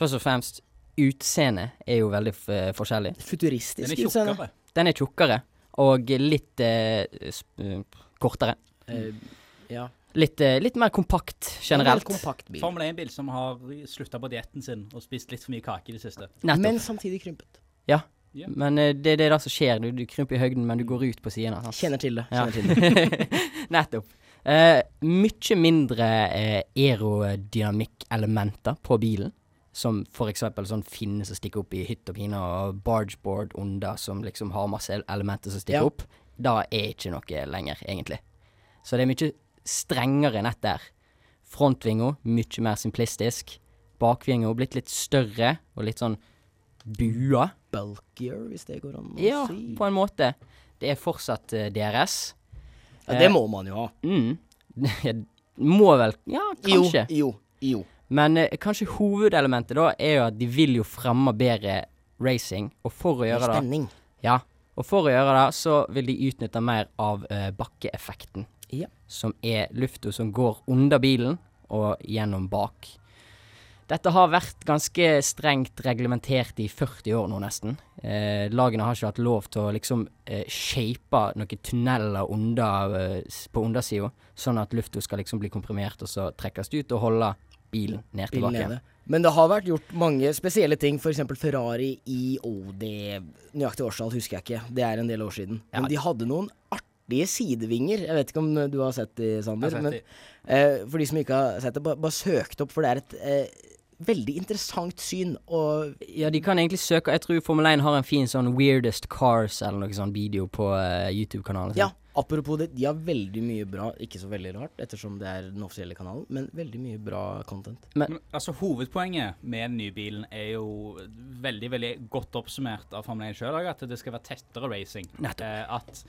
Først og fremst, utseendet er jo veldig f forskjellig. Den Futuristisk er utseende. tjukkere. Den er tjukkere og litt eh, sp eh, kortere. Uh, ja. Litt, eh, litt mer kompakt generelt. Mer kompakt bil. Formel 1-bil som har slutta på dietten sin og spist litt for mye kake i det siste. Nettopp. Men samtidig krympet. Ja. Yeah. Men eh, det er det som skjer. Du, du krymper i høgden, men du går ut på sidene. Kjenner til det. Ja. Kjenner til det. [laughs] Nettopp. Uh, mye mindre uh, aerodynamikkelementer på bilen. Som eksempel sånn finne som stikker opp i hytt og pine, og bargeboard under som liksom har masse elementer som stikker Ja. opp. Da er ikke noe lenger, egentlig. Så det er mye strengere nett der. Frontvinga mye mer simplistisk. Bakvinga blitt litt større og litt sånn bua. Bulkier, hvis det går an å Ja, si. på en måte. Det er fortsatt uh, DRS. Ja, det må man jo ha. Mm. [laughs] Må vel Ja, kanskje. Jo, jo, jo. Men eh, kanskje hovedelementet da er jo at de vil jo fremme bedre racing, og for å gjøre det spenning. Ja, og for å gjøre det så vil de utnytte mer av eh, bakkeeffekten. Ja. Som er lufta som går under bilen og gjennom bak. Dette har vært ganske strengt reglementert i 40 år nå, nesten. Eh, lagene har ikke hatt lov til å liksom eh, shape noen tunneler under, eh, på undersida, sånn at lufta skal liksom bli komprimert og så trekkes ut og holde bilen ned bilen tilbake. nede. Men det har vært gjort mange spesielle ting. F.eks. Ferrari i OD det Nøyaktig årstall husker jeg ikke. Det er en del år siden. Ja. Men de hadde noen artige sidevinger. Jeg vet ikke om du har sett de, Sander. Sett har Men eh, for de som ikke har sett det, bare, bare søk det opp, for det er et eh, veldig interessant syn. Og Ja, de kan egentlig søke Jeg tror Formel 1 har en fin sånn Weirdest Cars eller noe sånn video på eh, YouTube-kanalen. ja, apropos det, de har veldig mye bra Ikke så veldig rart, ettersom det er den offisielle kanalen, men veldig mye bra content. Men, altså Hovedpoenget med den nye bilen er jo veldig veldig godt oppsummert av Formel 1 sjøl, at det skal være tettere racing. Eh, at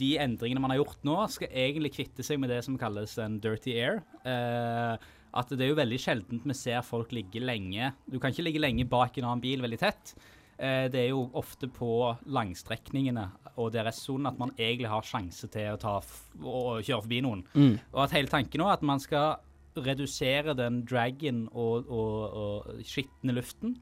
de endringene man har gjort nå, skal egentlig kvitte seg med det som kalles en dirty air. Eh, at det er jo veldig sjeldent vi ser folk ligge lenge Du kan ikke ligge lenge bak en annen bil veldig tett. Eh, det er jo ofte på langstrekningene og DRS-sonen at man egentlig har sjanse til å ta f og kjøre forbi noen. Mm. Og at hele tanken nå er at man skal redusere den dragen og, og, og skitne luften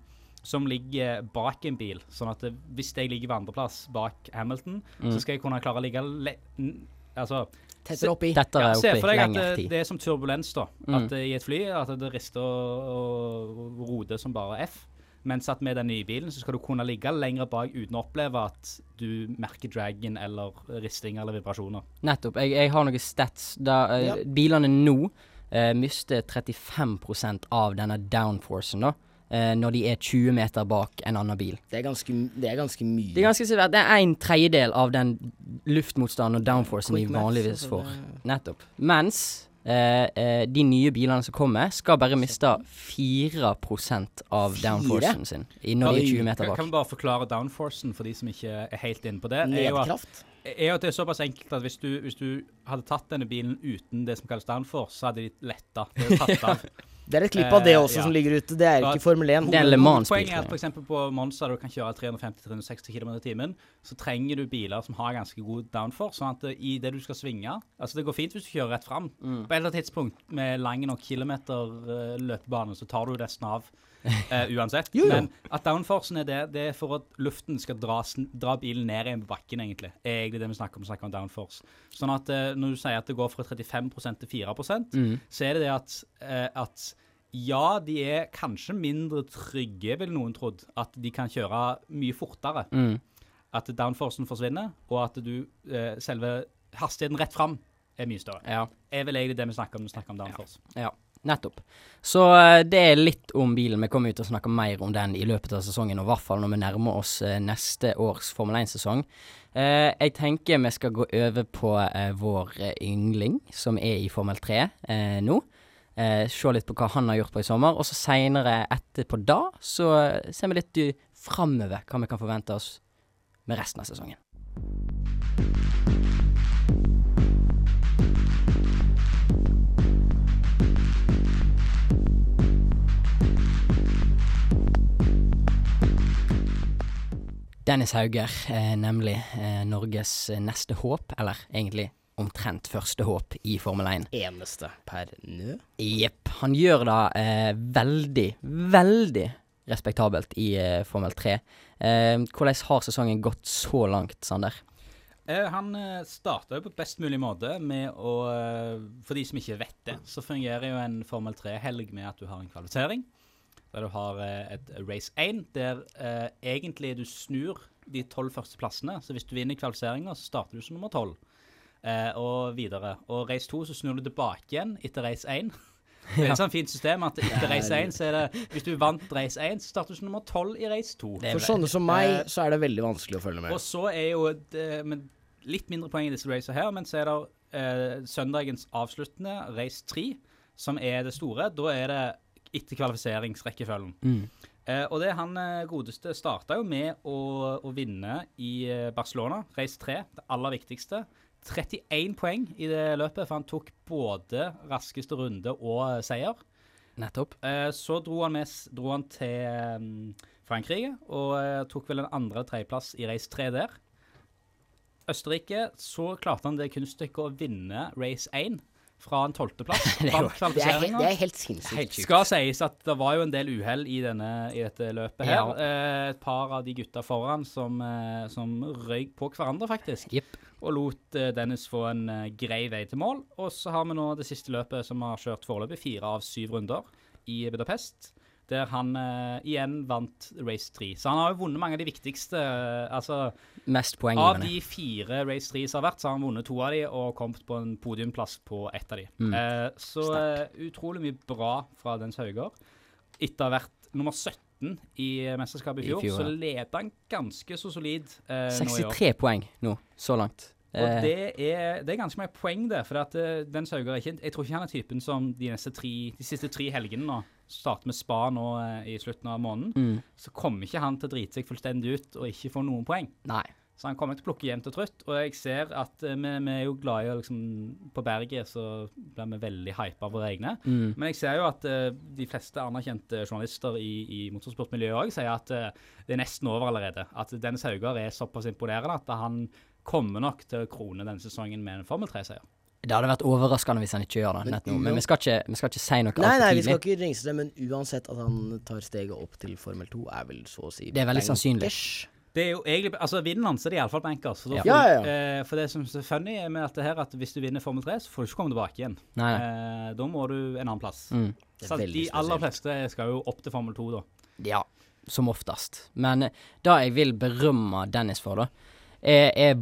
som ligger bak en bil. Sånn at det, hvis jeg ligger ved andreplass bak Hamilton, Mm. så skal jeg kunne klare å ligge le n- Altså Tettere oppi. Ja, Se for deg at det, det er som turbulens, da. At mm. i et fly at det rister og, og roter som bare F. Mens at med den nye bilen så skal du kunne ligge lenger bak uten å oppleve at du merker dragen eller ristinger eller vibrasjoner. Nettopp. Jeg, jeg har noen stats. Da eh, Ja. bilene nå uh, mister 35% av denne downforcen, da. uh, når de er 20 meter bak en annen bil. Det er ganske, det er ganske mye. Det er ganske svært. Det er en tredjedel av den luftmotstanden og downforcen de vanligvis altså, får. Nettopp. Mens de nye bilene som kommer, skal bare miste 4% av downforcen sin i, når de er 20 meter bak. kan vi bare forklare downforcen for de som ikke er helt inne på det? Nedkraft. er jo at det er såpass enkelt at hvis du, hvis du hadde tatt denne bilen uten det som kalles downforce, så hadde de letta. Det er tatt av. [laughs] Det er et klipp av det Eh, også ja. som ligger ute. Det er ikke Formel 1. Det er Le Mans-bil, Poenget er at f.eks. på Monza, der du kan kjøre 350-360 km i timen, så trenger du biler som har ganske god downforce. sånn at eh, i det du skal svinge Altså, det går fint hvis du kjører rett fram. Mm. På et eller annet tidspunkt med lang nok kilometer eh, løpebane, så tar du resten av. [laughs] eh, uansett. Jo, jo. Men at downforcen er det, det er for at luften skal dra, dra bilen ned igjen på bakken, egentlig. Er egentlig det vi snakker om, vi snakker om downforce. Sånn at eh, når du sier at det går fra 35% til 4 Mm. så er det det at, eh, at ja, de er kanskje mindre trygge, vil noen trodd. At de kan kjøre mye fortere. Mm. At downforcen forsvinner, og at du eh, selve hastigheten rett fram er mye større. Ja. Er vel egentlig det vi snakker om når vi snakker om downforce. Ja, nettopp. Så eh, det er litt om bilen. Vi kommer ut og snakker mer om den i løpet av sesongen, og i hvert fall når vi nærmer oss eh, neste års Formel 1-sesong. Eh, jeg tenker vi skal gå over på eh, vår eh, yngling, som er i Formel 3 eh, nå. Se litt på hva han har gjort på i sommer, og så seinere etterpå da, så ser vi litt framover hva vi kan forvente oss med resten av sesongen. Dennis Hauger, eh, nemlig eh, Norges eh, neste håp, eller egentlig omtrent første håp i Formel 1. Eneste per nå. Jepp. Han gjør det eh, veldig, veldig respektabelt i eh, Formel 3. Eh, hvordan har sesongen gått så langt, Sander? Eh, han starta jo på best mulig måte med å For de som ikke vet det, så fungerer jo en Formel 3-helg med at du har en kvalifisering. Der du har eh, et race 1, der eh, egentlig du snur de tolv første plassene. Så hvis du vinner kvalifiseringa, så starter du som nummer tolv. Eh, og videre. Og race 2 så snur du tilbake igjen etter race 1. [laughs] Det er et sånt fint system at etter race 1 så er det Hvis du vant race 1, så starter du som nummer 12 i race 2. Er For sånne som meg, Eh, så er det veldig vanskelig å følge med. Og så er jo det, med litt mindre poeng i disse racene her, men så er det eh, søndagens avsluttende race 3, som er det store. Da er det etter kvalifiseringsrekkefølgen. Mm. Eh, og det han eh, godeste starta jo med å, å vinne i eh, Barcelona, race 3, det aller viktigste. 31 poeng i det løpet, for han tok både raskeste runde og eh, seier. Nettopp. Eh, så dro han, med, dro han til mm, Frankrike og eh, tok vel en andre- eller tredjeplass i race 3 der. Østerrike så klarte han det kunststykket å vinne race 1 fra en tolvteplass. [laughs] Det Det er, det er helt sinnssykt. Det. Skal sies at det var jo en del uhell i, i dette løpet her. Ja. Eh, et par av de gutta foran som, eh, som røyk på hverandre, faktisk. Yep. Og lot eh, Dennis få en eh, grei vei til mål. Og så har vi nå det siste løpet som har kjørt foreløpig, fire av syv runder i Budapest. Der han uh, igjen vant race 3. Så han har jo vunnet mange av de viktigste uh, Altså Mest av de fire race 3 som har vært, så har han vunnet to av de og kommet på en podiumplass på ett av de. Mm. Uh, så utrolig mye bra fra Dens Hauger. Etter å ha vært nummer 17 i mesterskapet i I fjor, fjor, så leder han ganske så solid eh, nå i år. 63 poeng nå, så langt. Og det er, det er ganske mye poeng, det. For at uh, den Hauger er ikke Jeg tror ikke han er typen som de, tre, de siste tre helgene nå starter med spa nå eh, i slutten av måneden. mm, Så kommer ikke han til å drite seg fullstendig ut og ikke få noen poeng. nei. Så han kommer til å plukke jevnt og trutt. Og jeg ser at eh, vi, vi er jo glad i å liksom På berget så blir vi veldig hypa av våre egne. Mm. Men jeg ser jo at eh, de fleste anerkjente journalister i, i motorsportmiljøet òg sier at eh, det er nesten over allerede. At Dennis Haugar er såpass imponerende at han kommer nok til å krone denne sesongen med en Formel 3-seier. Det hadde vært overraskende hvis han ikke gjør det. Men. Men vi skal ikke, vi skal ikke si noe Nei, tidlig. nei, vi skal ikke ringse det, men uansett at han tar steget opp til Formel 2, er vel så å si Det er veldig sannsynlig. Det er jo egentlig, altså Vinner han, så er det iallfall bankers. Ja. Ja, ja, eh, for det som er funny med dette her, at hvis du vinner Formel 3, så får du ikke komme tilbake igjen. Nei, nei. Eh, da må du en annen plass. Mm. Så de aller fleste skal jo opp til Formel 2, da. Ja, som oftest. Men eh, det jeg vil berømme Dennis for, da, er, er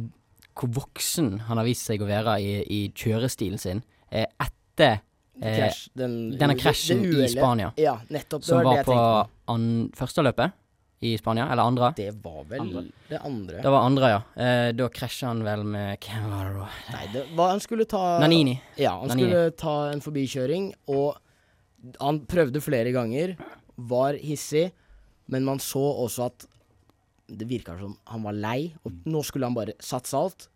hvor voksen han har vist seg å være i, i kjørestilen sin eh, etter eh, Crash, den, denne krasjen i. Spania. Ja, nettopp. Det som var var det jeg på på. an første løpet i Spania, eller andre. Det var vel Andre. det andre. Det var andre, ja. Eh, da krasja han vel med Hvem var det da? Nei, det var, han skulle ta Nanini. Ja, han Nanini. skulle ta en forbikjøring, og han prøvde flere ganger, var hissig, men man så også at det virka som han var lei, og nå skulle han bare satse alt.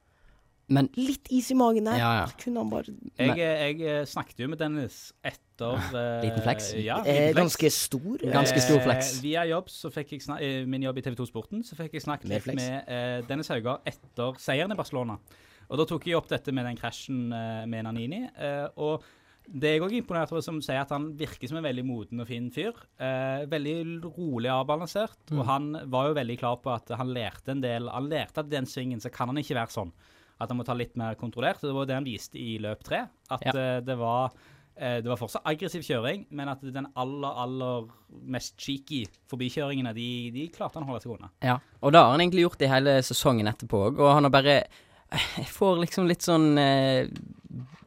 Men Litt is i magen der. Ja, ja. Så kunne han bare Jeg, jeg, eh, snakket jo med Dennis etter eh, Liten flex. Ja, eh, liten flex. Ganske stor. Ganske stor flex. Eh, via jobb så fikk jeg snak eh, min jobb i TV 2 Sporten, så fikk jeg snakket med, litt med eh, Dennis Hauger etter seieren i Barcelona. Og da tok jeg opp dette med den krasjen eh, med Nanini. eh, og det jeg òg er imponert over, som sier at han virker som en veldig moden og fin fyr. Eh, veldig rolig avbalansert. Mm. Og han var jo veldig klar på at han lærte en del Han lærte at i den svingen så kan han ikke være sånn. At han må ta litt mer kontrollert. Det var det han viste i løp tre. At Ja. eh, det var eh, det var fortsatt aggressiv kjøring, men at den aller, aller mest cheeky forbikjøringene, de, de klarte han å holde seg unna. Ja, og det har han egentlig gjort i hele sesongen etterpå òg, og han har bare Jeg får liksom litt sånn eh,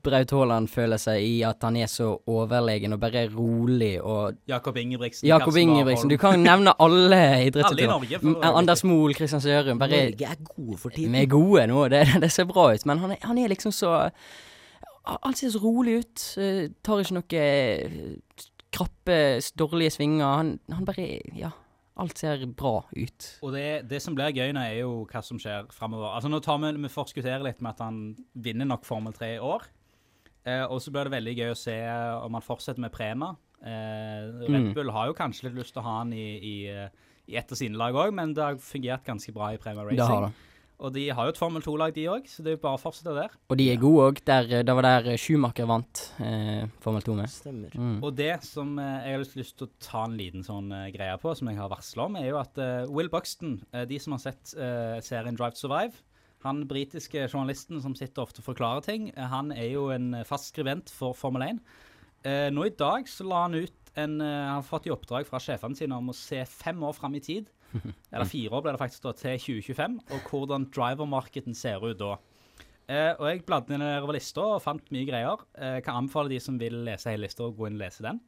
Braut Haaland-følelse i at han er så overlegen og bare rolig og Jakob Ingebrigtsen, Jakob Ingebrigtsen, du kan nevne alle idrettsutøvere. Anders Mohl, Kristian Sørum. Bare Norge er gode for tiden. Vi er gode nå, det, det ser bra ut, men han er, han er liksom så Alt ser så rolig ut. eh, tar ikke noe eh, krappe, dårlige svinger. Han, han bare Ja, alt ser bra ut. Og det, det som blir gøy nå, er jo hva som skjer framover. Altså, nå tar vi, vi forskutterer litt med at han vinner nok Formel 3 i år. Eh, og så blir det veldig gøy å se om han fortsetter med Prema. Eh, Red Mm. Bull har jo kanskje litt lyst til å ha han i, i, eh, i et av sine lag òg, men det har fungert ganske bra i Prema Racing. Det har det. Og de har jo et Formel 2-lag, de òg, så det er jo bare å fortsette der. Og de er gode òg. Det var der eh, Schumacher vant eh, Formel 2 med. Stemmer. Mm. Og det som eh, jeg har lyst, til å ta en liten sånn eh, greie på, som jeg har varsla om, er jo at eh, Will Buxton, eh, de som har sett eh, serien Drive to Survive Han britiske journalisten som sitter ofte og forklarer ting, eh, han er jo en eh, fast skribent for Formel 1. Eh, nå i dag så la han ut en eh, Han har fått i oppdrag fra sjefene sine om å se fem år fram i tid eller fire år ble det faktisk da, til 2025, og hvordan drivermarkeden ser ut da. Eh, og jeg bladde nedover lista og fant mye greier. Eh, kan anbefale de som vil lese hele lista, å gå inn og lese den.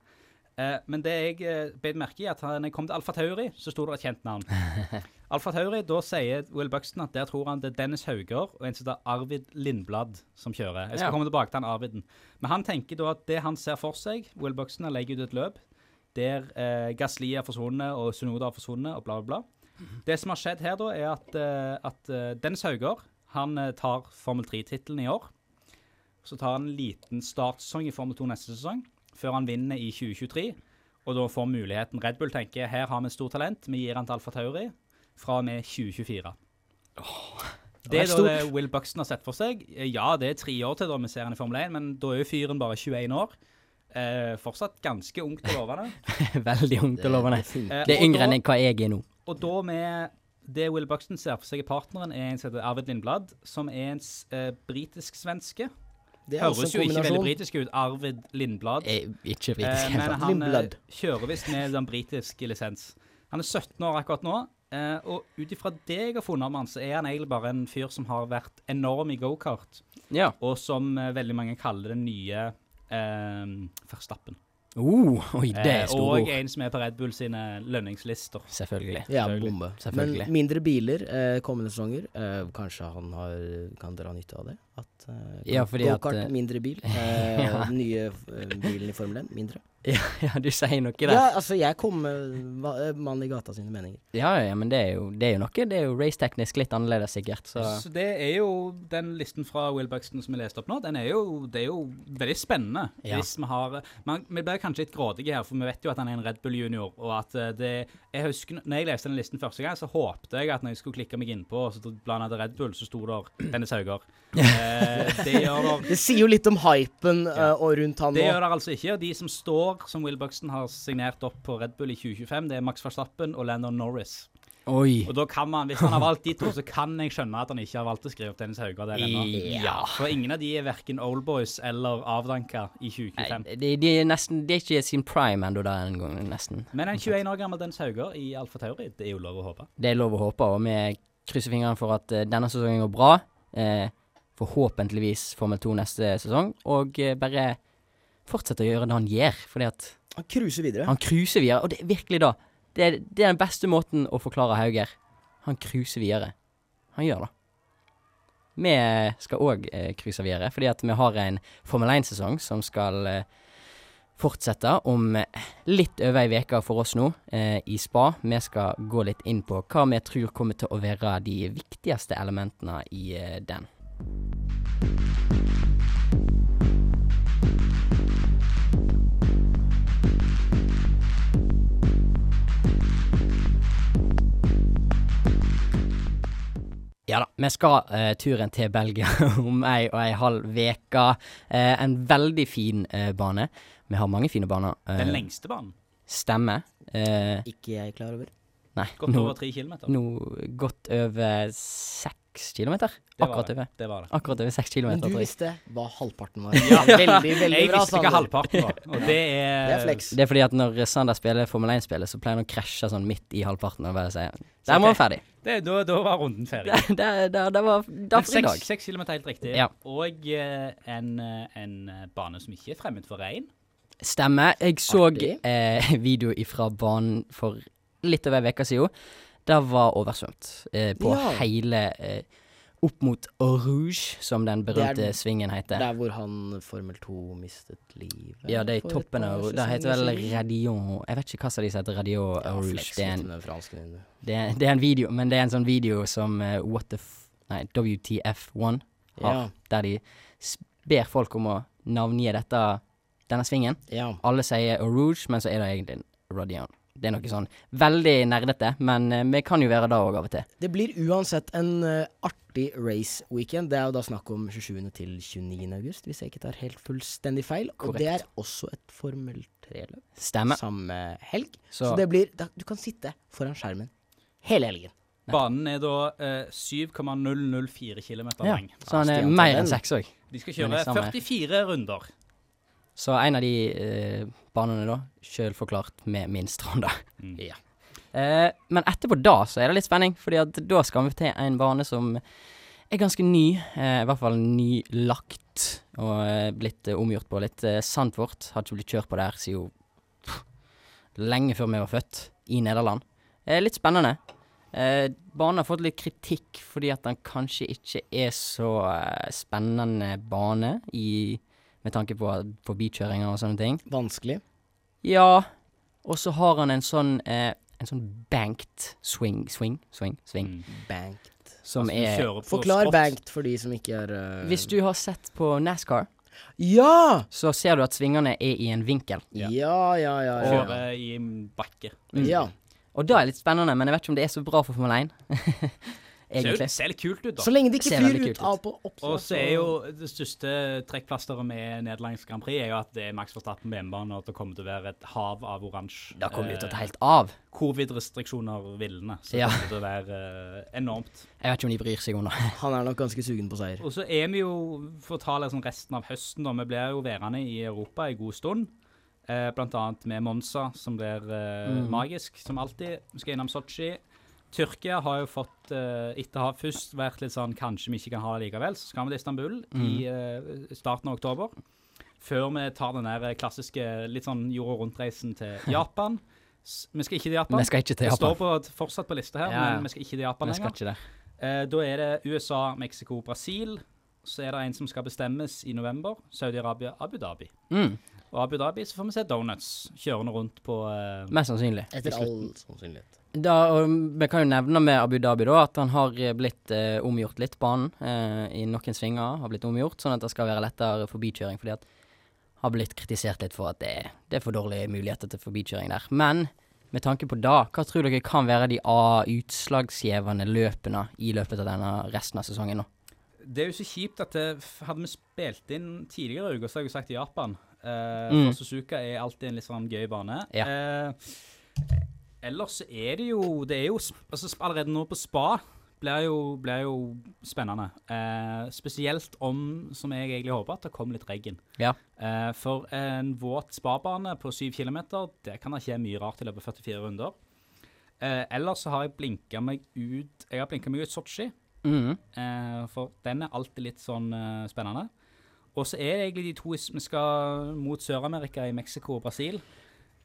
Eh, men det jeg eh, beit merke i, at når jeg kom til Alfa Tauri, så sto det et kjent navn. [laughs] Alfa Tauri, da sier Will Buxton at der tror han det er Dennis Hauger og en som heter Arvid Lindblad som kjører. Jeg skal Ja. komme tilbake til han Arviden. Men han tenker da at det han ser for seg, Will Buxton legger ut et løp der eh, Gasli er forsvunnet og Sunoda har forsvunnet og bla, bla, bla. Det som har skjedd her, da, er at, eh, at eh, Dennis Hauger han eh, tar Formel 3-tittelen i år. Så tar han en liten startsesong i Formel 2 neste sesong, før han vinner i 2023. Og da får muligheten Red Bull tenker her har vi et stort talent, vi gir han til Alfa Tauri fra og med 2024. det er da det Will Buxton har sett for seg. Ja, det er tre år til da vi ser han i Formel 1, men da er jo fyren bare 21 år. Eh, fortsatt ganske ungt og lovende. [laughs] Veldig ungt og lovende. funker. Eh, Det er yngre enn hva jeg er nå. og da med det Will Buxton ser for seg i partneren, er en som heter Arvid Lindblad, som er en eh, britisk-svenske. Det er Høres jo ikke veldig britisk ut. Arvid Lindblad. Jeg, ikke Eh, britisk. men helt han eh, Lindblad. kjører visst med den britiske lisens. Han er 17 år akkurat nå, eh, og ut ifra det jeg har funnet om han, så er han egentlig bare en fyr som har vært enorm i gokart, Ja. og som eh, veldig mange kaller den nye eh, Verstappen. Oh, oi, det Eh, er store og en som er på Red Bull sine lønningslister. Selvfølgelig. Ja, bombe. Selvfølgelig. Men mindre biler eh, kommende sesonger. Eh, kanskje han har, kan dra nytte av det? At, uh, Ja, Gokart, eh, mindre bil. Uh, [laughs] Ja. Den nye bilen i Formel 1, mindre. [laughs] Ja, ja, du sier noe der. Ja, altså, jeg kom med va- eh, mann i gata sine meninger. Ja, ja, men det er jo, det er jo noe. Det er jo raceteknisk litt annerledes, sikkert. Så Så det er jo den listen fra Will Buxton som vi leste opp nå, den er jo, det er jo veldig spennende. Ja. Hvis vi har man, Vi blir kanskje litt grådige her, for vi vet jo at han er en Red Bull junior. Og at det Jeg husker når jeg leste den listen første gang, så håpte jeg at når jeg skulle klikke meg innpå, og så blant annet Red Bull, så sto der Dennis Hauger. [laughs] Eh, det gjør der Det sier jo litt om hypen Ja. eh, og rundt han nå. det gjør det altså ikke. Og de som står, som Will Buxton har signert opp på Red Bull i 2025, det er Max Verstappen og Lennon Norris. Oi. Og da kan man, Hvis han har valgt de to, så kan jeg skjønne at han ikke har valgt å skrive opp Dennis Hauger der ennå. Ja. For ingen av de er verken oldboys eller avdanka i Nei, 2025. de, de er nesten De er ikke sin prime ennå der en gang, nesten. Men en 21 år gammel Dennis Hauger i Alfa Tauri, det er jo lov å håpe. Det er lov å håpe, og vi krysser fingrene for at eh, denne sesongen går bra. Eh, forhåpentligvis Formel 2 neste sesong, og eh, bare fortsette å gjøre det han gjør, fordi at Han cruiser videre. han cruiser videre. Og det er virkelig da Det er, det er den beste måten å forklare Hauger. Han cruiser videre. Han gjør det. Vi skal òg eh, videre, fordi at vi har en Formel 1-sesong som skal eh, fortsette om eh, litt over ei uke for oss nå, eh, i Spa. Vi skal gå litt inn på hva vi tror kommer til å være de viktigste elementene i eh, den. Ja da, vi skal eh, turen til Belgia [laughs] om ei og ei halv uke. Eh, en veldig fin eh, bane. Vi har mange fine baner. Eh, Den lengste banen. Stemmer. Eh, Ikke jeg klar over. nei, Godt nå, over tre kilometer. nå godt over seks kilometer. Det var Akkurat det. over. Det var det. Akkurat over seks Men du visste hva halvparten var. [laughs] Ja, veldig, veldig Jeg bra, visste hva halvparten var, og det er, Det er flex. Det er fordi at når Sander spiller Formel 1-spillet, så pleier han å krasje sånn midt i halvparten og bare si Der må ok. okay. ferdig. Det, da, da var runden ferdig. Det, [laughs] det, det, det var da for i dag. seks, seks kilometer helt riktig. Ja. Og eh, en, eh, en eh, bane som ikke er fremmed for regn. Stemmer. Jeg så eh, [laughs] video fra banen for litt over ei uke siden. Det var oversvømt eh, på Ja. hele eh, Opp mot Rouge, som den berømte er- svingen heter. Der hvor han Formel 2 mistet livet. Ja, det er i toppen av Det heter vel. Radion Jeg vet ikke hva som de heter Radio Ja, Rouge. Det er, en, det, er, det er en video, men det er en sånn video som uh, What the f... Nei, WTF1 har, Ja, der de ber folk om å navngi dette denne svingen. ja. Alle sier Rouge, men så er det egentlig en Radion. Det er noe sånn veldig nerdete, men eh, vi kan jo være det òg av og til. Det blir uansett en eh, artig race weekend. Det er jo da snakk om 27. til 29. august, hvis jeg ikke tar helt fullstendig feil. Og det er også et Formel 3-løp Stemmer. samme helg. Så, Så, det blir da, Du kan sitte foran skjermen hele helgen. Banen er da eh, 7,004 km ja, så han er mer enn seks òg. De skal kjøre liksom er- 44 runder. Så en av de eh, banene, da, sjølforklart med minst runde. Mm. Ja. Eh, men etterpå da så er det litt spenning, fordi at da skal vi til en bane som er ganske ny. Eh, I hvert fall nylagt og eh, blitt eh, omgjort på litt. Eh, Sandfort har ikke blitt kjørt på der siden pff, lenge før vi var født, i Nederland. Litt spennende. Eh, banen har fått litt kritikk fordi at den kanskje ikke er så eh, spennende bane i, med tanke på forbikjøringer og sånne ting. Vanskelig. Ja, og så har han en sånn eh, En sånn banked swing, swing, swing, swing, Mm. Banked. som Altså, er Forklar banked for de som ikke er uh... Hvis du har sett på NASCAR, Ja! så ser du at svingene er i en vinkel. Ja, Ja. ja, ja. ja, Kjører i en bakke. Mm. ja. Og da er det litt spennende, men jeg vet ikke om det er så bra for Formel 1. [laughs] Egentlig. ser litt kult ut, da. Så lenge det ikke Ser flyr ut av på oppsida. Og så er jo det største trekkplasteret med Nederlands Grand Prix er jo at det er Max Verstappen på hjemmebane, og at det kommer til å være et hav av oransje. Da kommer det til å ta eh, helt av. Covid-restriksjoner villende. Så Ja. det kommer til å være eh, enormt. Jeg vet ikke om de bryr seg om det. Han er nok ganske sugen på seier. Og så er vi jo, for å ta liksom resten av høsten, da, vi blir jo værende i Europa en god stund. Eh, blant annet med Monza, som blir eh, Mm. magisk, som alltid. Vi skal innom Sotsji. Tyrkia har jo fått, eh, etter å ha først vært litt sånn kanskje vi ikke kan ha det likevel, så skal vi til Istanbul i eh, starten av oktober. Før vi tar den der klassiske litt sånn jorda rundt-reisen til Japan. S vi skal ikke til Japan. Vi skal ikke til Japan. Det står på, fortsatt på lista her, Ja, ja. men vi skal ikke til Japan Vi skal ikke det. Eh, da er det USA, Mexico, Brasil. Så er det en som skal bestemmes i november. Saudi-Arabia, Abu Dhabi. Mm, Og Abu Dhabi så får vi se donuts kjørende rundt på uh, mest sannsynlig. Etter all sannsynlighet. Da, og vi kan jo nevne med Abu Dhabi da at han har eh, blitt eh, omgjort litt, banen. Eh, I noen svinger har blitt omgjort, sånn at det skal være lettere forbikjøring. Fordi at har blitt kritisert litt for at det, det er for dårlige muligheter til forbikjøring der. Men med tanke på da, hva tror dere kan være de utslagsgivende løpene i løpet av denne resten av sesongen nå? Det er jo så kjipt at det, hadde vi spilt inn tidligere i uka, så hadde jeg jo sagt Japan. Eh, Mm. For Suzuka er alltid en litt sånn gøy bane. Ja. Eh, ellers så er det jo Det er jo altså, Allerede nå på spa blir jo, blir jo spennende. Eh, spesielt om, som jeg egentlig håper, at det kommer litt regn. Ja. Eh, for en våt spabane på syv kilometer, det kan da skje mye rart i løpet av 44 runder. Eh, ellers så har jeg blinka meg ut Jeg har blinka meg ut Sotsji. Mm. Eh, for den er alltid litt sånn eh, spennende. Og så er det egentlig de to vi skal mot Sør-Amerika i Mexico og Brasil.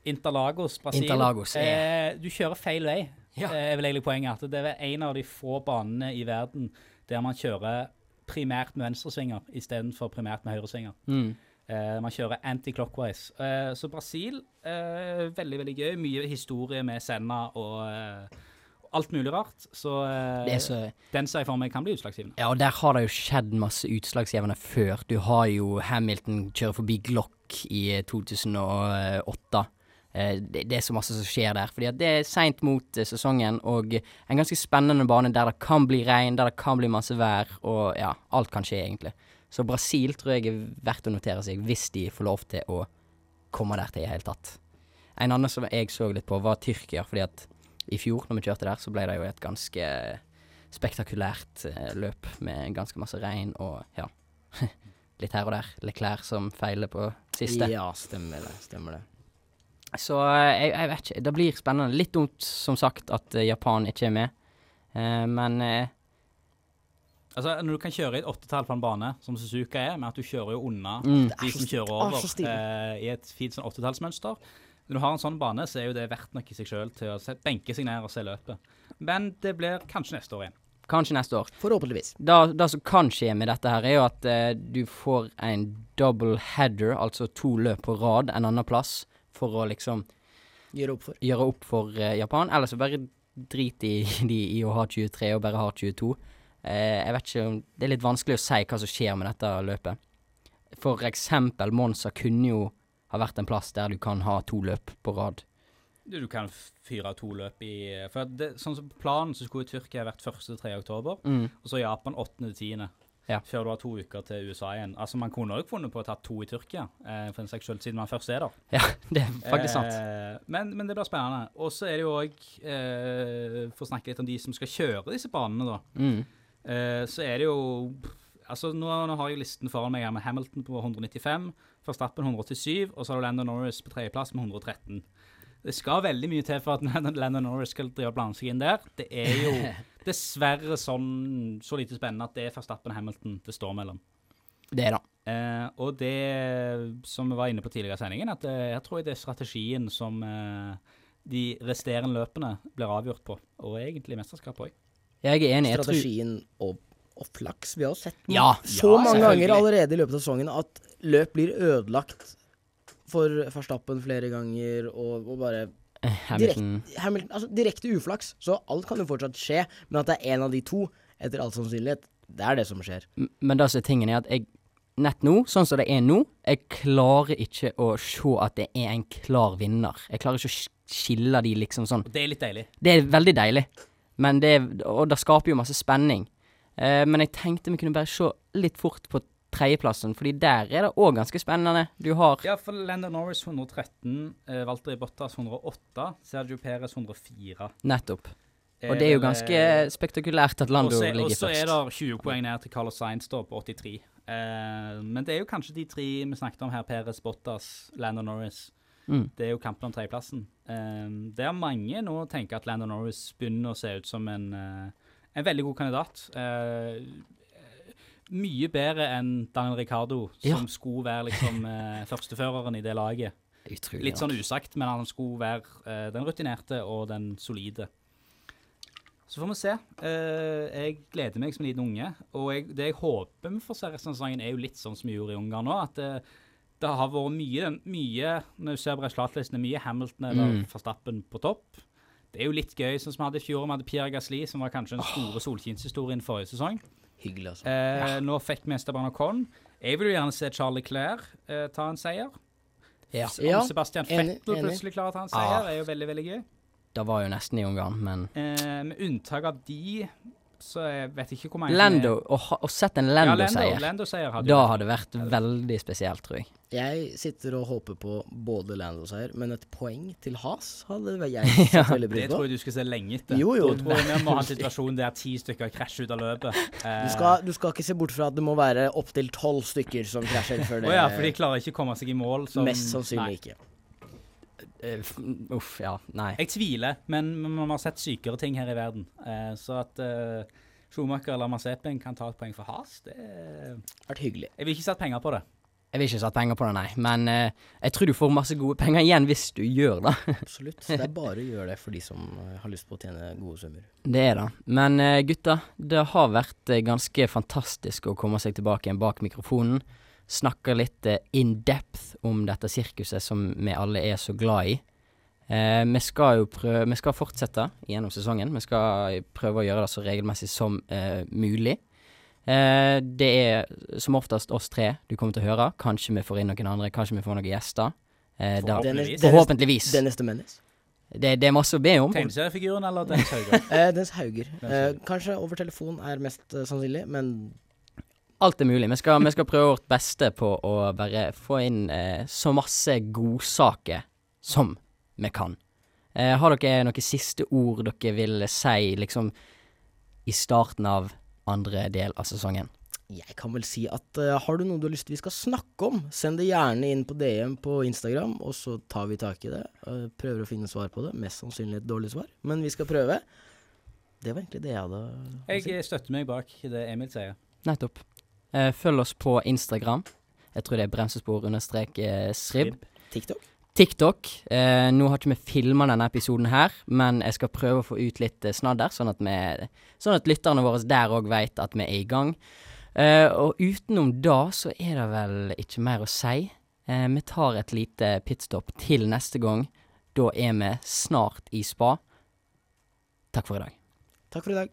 Interlagos, Brasil. Interlagos ja. eh, Du kjører feil vei, Ja. eh, er vel egentlig poenget. At det er en av de få banene i verden der man kjører primært med venstresvinger istedenfor primært med høyresvinger. Mm. Eh, man kjører anti-clockwise. Eh, så Brasil, eh, veldig, veldig gøy. Mye historie med Senna og alt mulig rart. Så, Det så den ser jeg for meg kan bli utslagsgivende. Ja, og der har det jo skjedd masse utslagsgivende før. Du har jo Hamilton kjøre forbi Glock i eh, 2008. Eh, det, det er så masse som skjer der. Fordi det er seint mot eh, sesongen, og en ganske spennende bane der det kan bli regn, der det kan bli masse vær, og ja, alt kan skje, egentlig. Så Brasil tror jeg er verdt å notere seg, hvis de får lov til å komme der til i det hele tatt. En annen som jeg så litt på, var Tyrkia, fordi at i fjor, når vi kjørte der, så ble det jo et ganske spektakulært eh, løp med ganske masse regn og ja, [laughs] litt her og der. Leclerc som feiler på siste. Ja, stemmer det. Stemmer det. Så eh, jeg, jeg vet ikke. Det blir spennende. Litt dumt, som sagt, at eh, Japan ikke er med. Eh, men eh, Altså, Når du kan kjøre i et åttetall på en bane, som Suzuka er, med at du kjører jo unna mm, de som kjører over eh, i et fint sånn åttetallsmønster Når du har en sånn bane, så er jo det verdt nok i seg sjøl til å se, benke seg ned og se løpet. Men det blir kanskje neste år igjen. kanskje neste år. Forhåpentligvis. Det som kan skje med dette her, er jo at eh, du får en double header, altså to løp på rad en annen plass, for å liksom Gjøre opp for. gjøre opp for uh, Japan. Eller så bare drit i [laughs] de i å ha 23 og bare ha 22. Uh, jeg vet ikke om Det er litt vanskelig å si hva som skjer med dette løpet. For eksempel Monza kunne jo ha vært en plass der du kan ha to løp på rad. Du, du kan fyre to løp i For det, sånn som planen så skulle Tyrkia vært 1.-3. oktober, Mm. og så Japan 8.-10. Ja. Før du har to uker til USA igjen. Altså Man kunne òg funnet på å ta to i Tyrkia, eh, for en saks skyld, siden man først er der. Ja, [laughs] det er faktisk sant. Eh, men, men det blir spennende. Og så er det jo òg, eh, for å snakke litt om de som skal kjøre disse banene, da. Mm. Eh, så er det jo Altså, nå, nå har jeg listen foran meg her med Hamilton på 195, Verstappen 187, og så har du Landon Norris på tredjeplass med 113. Det skal veldig mye til for at [laughs] Lennon Norris skal drive blande seg inn der. Det er jo [laughs] dessverre sånn så lite spennende at det er Verstappen og Hamilton det står mellom. Det er det. Eh, og det som vi var inne på tidligere i sendingen, at eh, jeg tror det er strategien som eh, de resterende løpene blir avgjort på, og egentlig mesterskapet òg. Jeg er enig. Strategien og, og flaks. Vi har sett Ja, så ja, mange ganger allerede i løpet av sesongen at løp blir ødelagt for Verstappen flere ganger, og, og bare Hamilton. Direkt, Hamilton, altså direkte uflaks. Så alt kan jo fortsatt skje, men at det er en av de to, etter all sannsynlighet, det er det som skjer. Men det som er tingen er at jeg Nett nå, sånn som det er nå, jeg klarer ikke å se at det er en klar vinner. Jeg klarer ikke å skille de liksom sånn. Det er litt deilig. Det er veldig deilig, men det, er- og det skaper jo masse spenning. Eh, men jeg tenkte vi kunne bare se litt fort på tredjeplassen, fordi der er det òg ganske spennende. Du har Ja, for Landon Norris 113, eh, Valtteri Bottas 108, Sergio Perez 104. nettopp. Og det er jo ganske spektakulært at Lando ligger så- først. Og så er det 20 poeng ned til Carlos Sainz da, på 83. Eh, men det er jo kanskje de tre vi snakket om her, Perez, Bottas, Landon Norris. Mm. Det er jo kampen om tredjeplassen. Eh, det er mange nå tenker at Landon Norris begynner å se ut som en, eh, en veldig god kandidat. Eh, mye bedre enn Daniel Ricardo, Ja. som skulle være liksom eh, førsteføreren i det laget. Utrolig. Litt sånn usagt, men han skulle være eh, den rutinerte og den solide. Så får vi se. Eh, jeg gleder meg som en liten unge. Og jeg, det jeg håper vi får se resten av sesongen, er jo litt sånn som vi gjorde i Ungarn nå. At det, det har vært mye, mye Når du ser på resultatlistene, mye Hamilton eller Mm. Verstappen på topp. Det er jo litt gøy, sånn som vi hadde i fjor. Vi hadde Pierre Gasli, som var kanskje den store solskinnshistorien forrige sesong. Hyggelig, altså. Eh, Nå fikk vi Esteban Ocon. Jeg vil jo gjerne se Charlie Clair eh, ta en seier. Ja. Om Ja, Sebastian Fettel enig. plutselig klarer å ta en Ah. seier, er jo veldig, veldig gøy. Det var jo nesten i Ungarn, men Eh, med unntak av de, så jeg vet ikke hvor mange Lando Å sette en Ja, Lando, Lando-seier, Lando-seier hadde da hadde det vært veldig spesielt, tror jeg. Jeg sitter og håper på både Lando-seier, men et poeng til Has hadde jeg [laughs] sett veldig Det tror jeg du skal se lenge etter. Jo, jo. Da tror jeg vi må ha en situasjon der ti stykker krasjer ut av løpet. Eh, Du skal, du skal ikke se bort fra at det må være opptil tolv stykker som krasjer før det. Oh, ja, for de klarer ikke å komme seg i mål. Som, Mest sannsynlig Nei. ikke. Eh, Uff, ja. Nei. Jeg tviler, men man har sett sykere ting her i verden. Eh, så at eh, Schumacher eller Mazepin kan ta et poeng for Has, det er- Vært hyggelig. Jeg vil ikke sette penger på det. Jeg vil ikke satt penger på det, nei. Men eh, jeg tror du får masse gode penger igjen hvis du gjør det. [laughs] Absolutt. Det er bare å gjøre det for de som eh, har lyst på å tjene gode summer. Det er det. Men eh, gutta, det har vært eh, ganske fantastisk å komme seg tilbake igjen bak mikrofonen. Snakke litt eh, in depth om dette sirkuset som vi alle er så glad i. Eh, vi skal jo prøve Vi skal fortsette gjennom sesongen. Vi skal prøve å gjøre det så regelmessig som eh, mulig. Eh, det er som oftest oss tre du kommer til å høre. Kanskje vi får inn noen andre, kanskje vi får noen gjester. Eh, Forhåpentligvis. Den forhåpentligvis. mennes. Det, det er masse å be om. Tegneseriefiguren eller Dennis Hauger? [laughs] Eh, Dennis Hauger. Eh, kanskje over telefon er mest eh, sannsynlig, men Alt er mulig. Vi skal, vi skal prøve vårt beste på å bare få inn eh, så masse godsaker som vi kan. Eh, har dere noen siste ord dere vil si liksom i starten av andre del av sesongen? jeg kan vel si at uh, har du noe du har lyst til vi skal snakke om, send det gjerne inn på DM på Instagram, og så tar vi tak i det. Uh, prøver å finne svar på det. Mest sannsynlig et dårlig svar, men vi skal prøve. Det var egentlig det jeg hadde å si. Jeg støtter meg bak det Emil sier. Nettopp. Uh, følg oss på Instagram. Jeg tror det er bremsespor understrek eh, srib. TikTok. TikTok. Eh, nå har ikke vi filma denne episoden her, men jeg skal prøve å få ut litt eh, snadder, sånn at, vi, sånn at lytterne våre der òg vet at vi er i gang. Eh, og utenom da så er det vel ikke mer å si. Eh, vi tar et lite pitstop til neste gang. Da er vi snart i spa. Takk for i dag. Takk for i dag.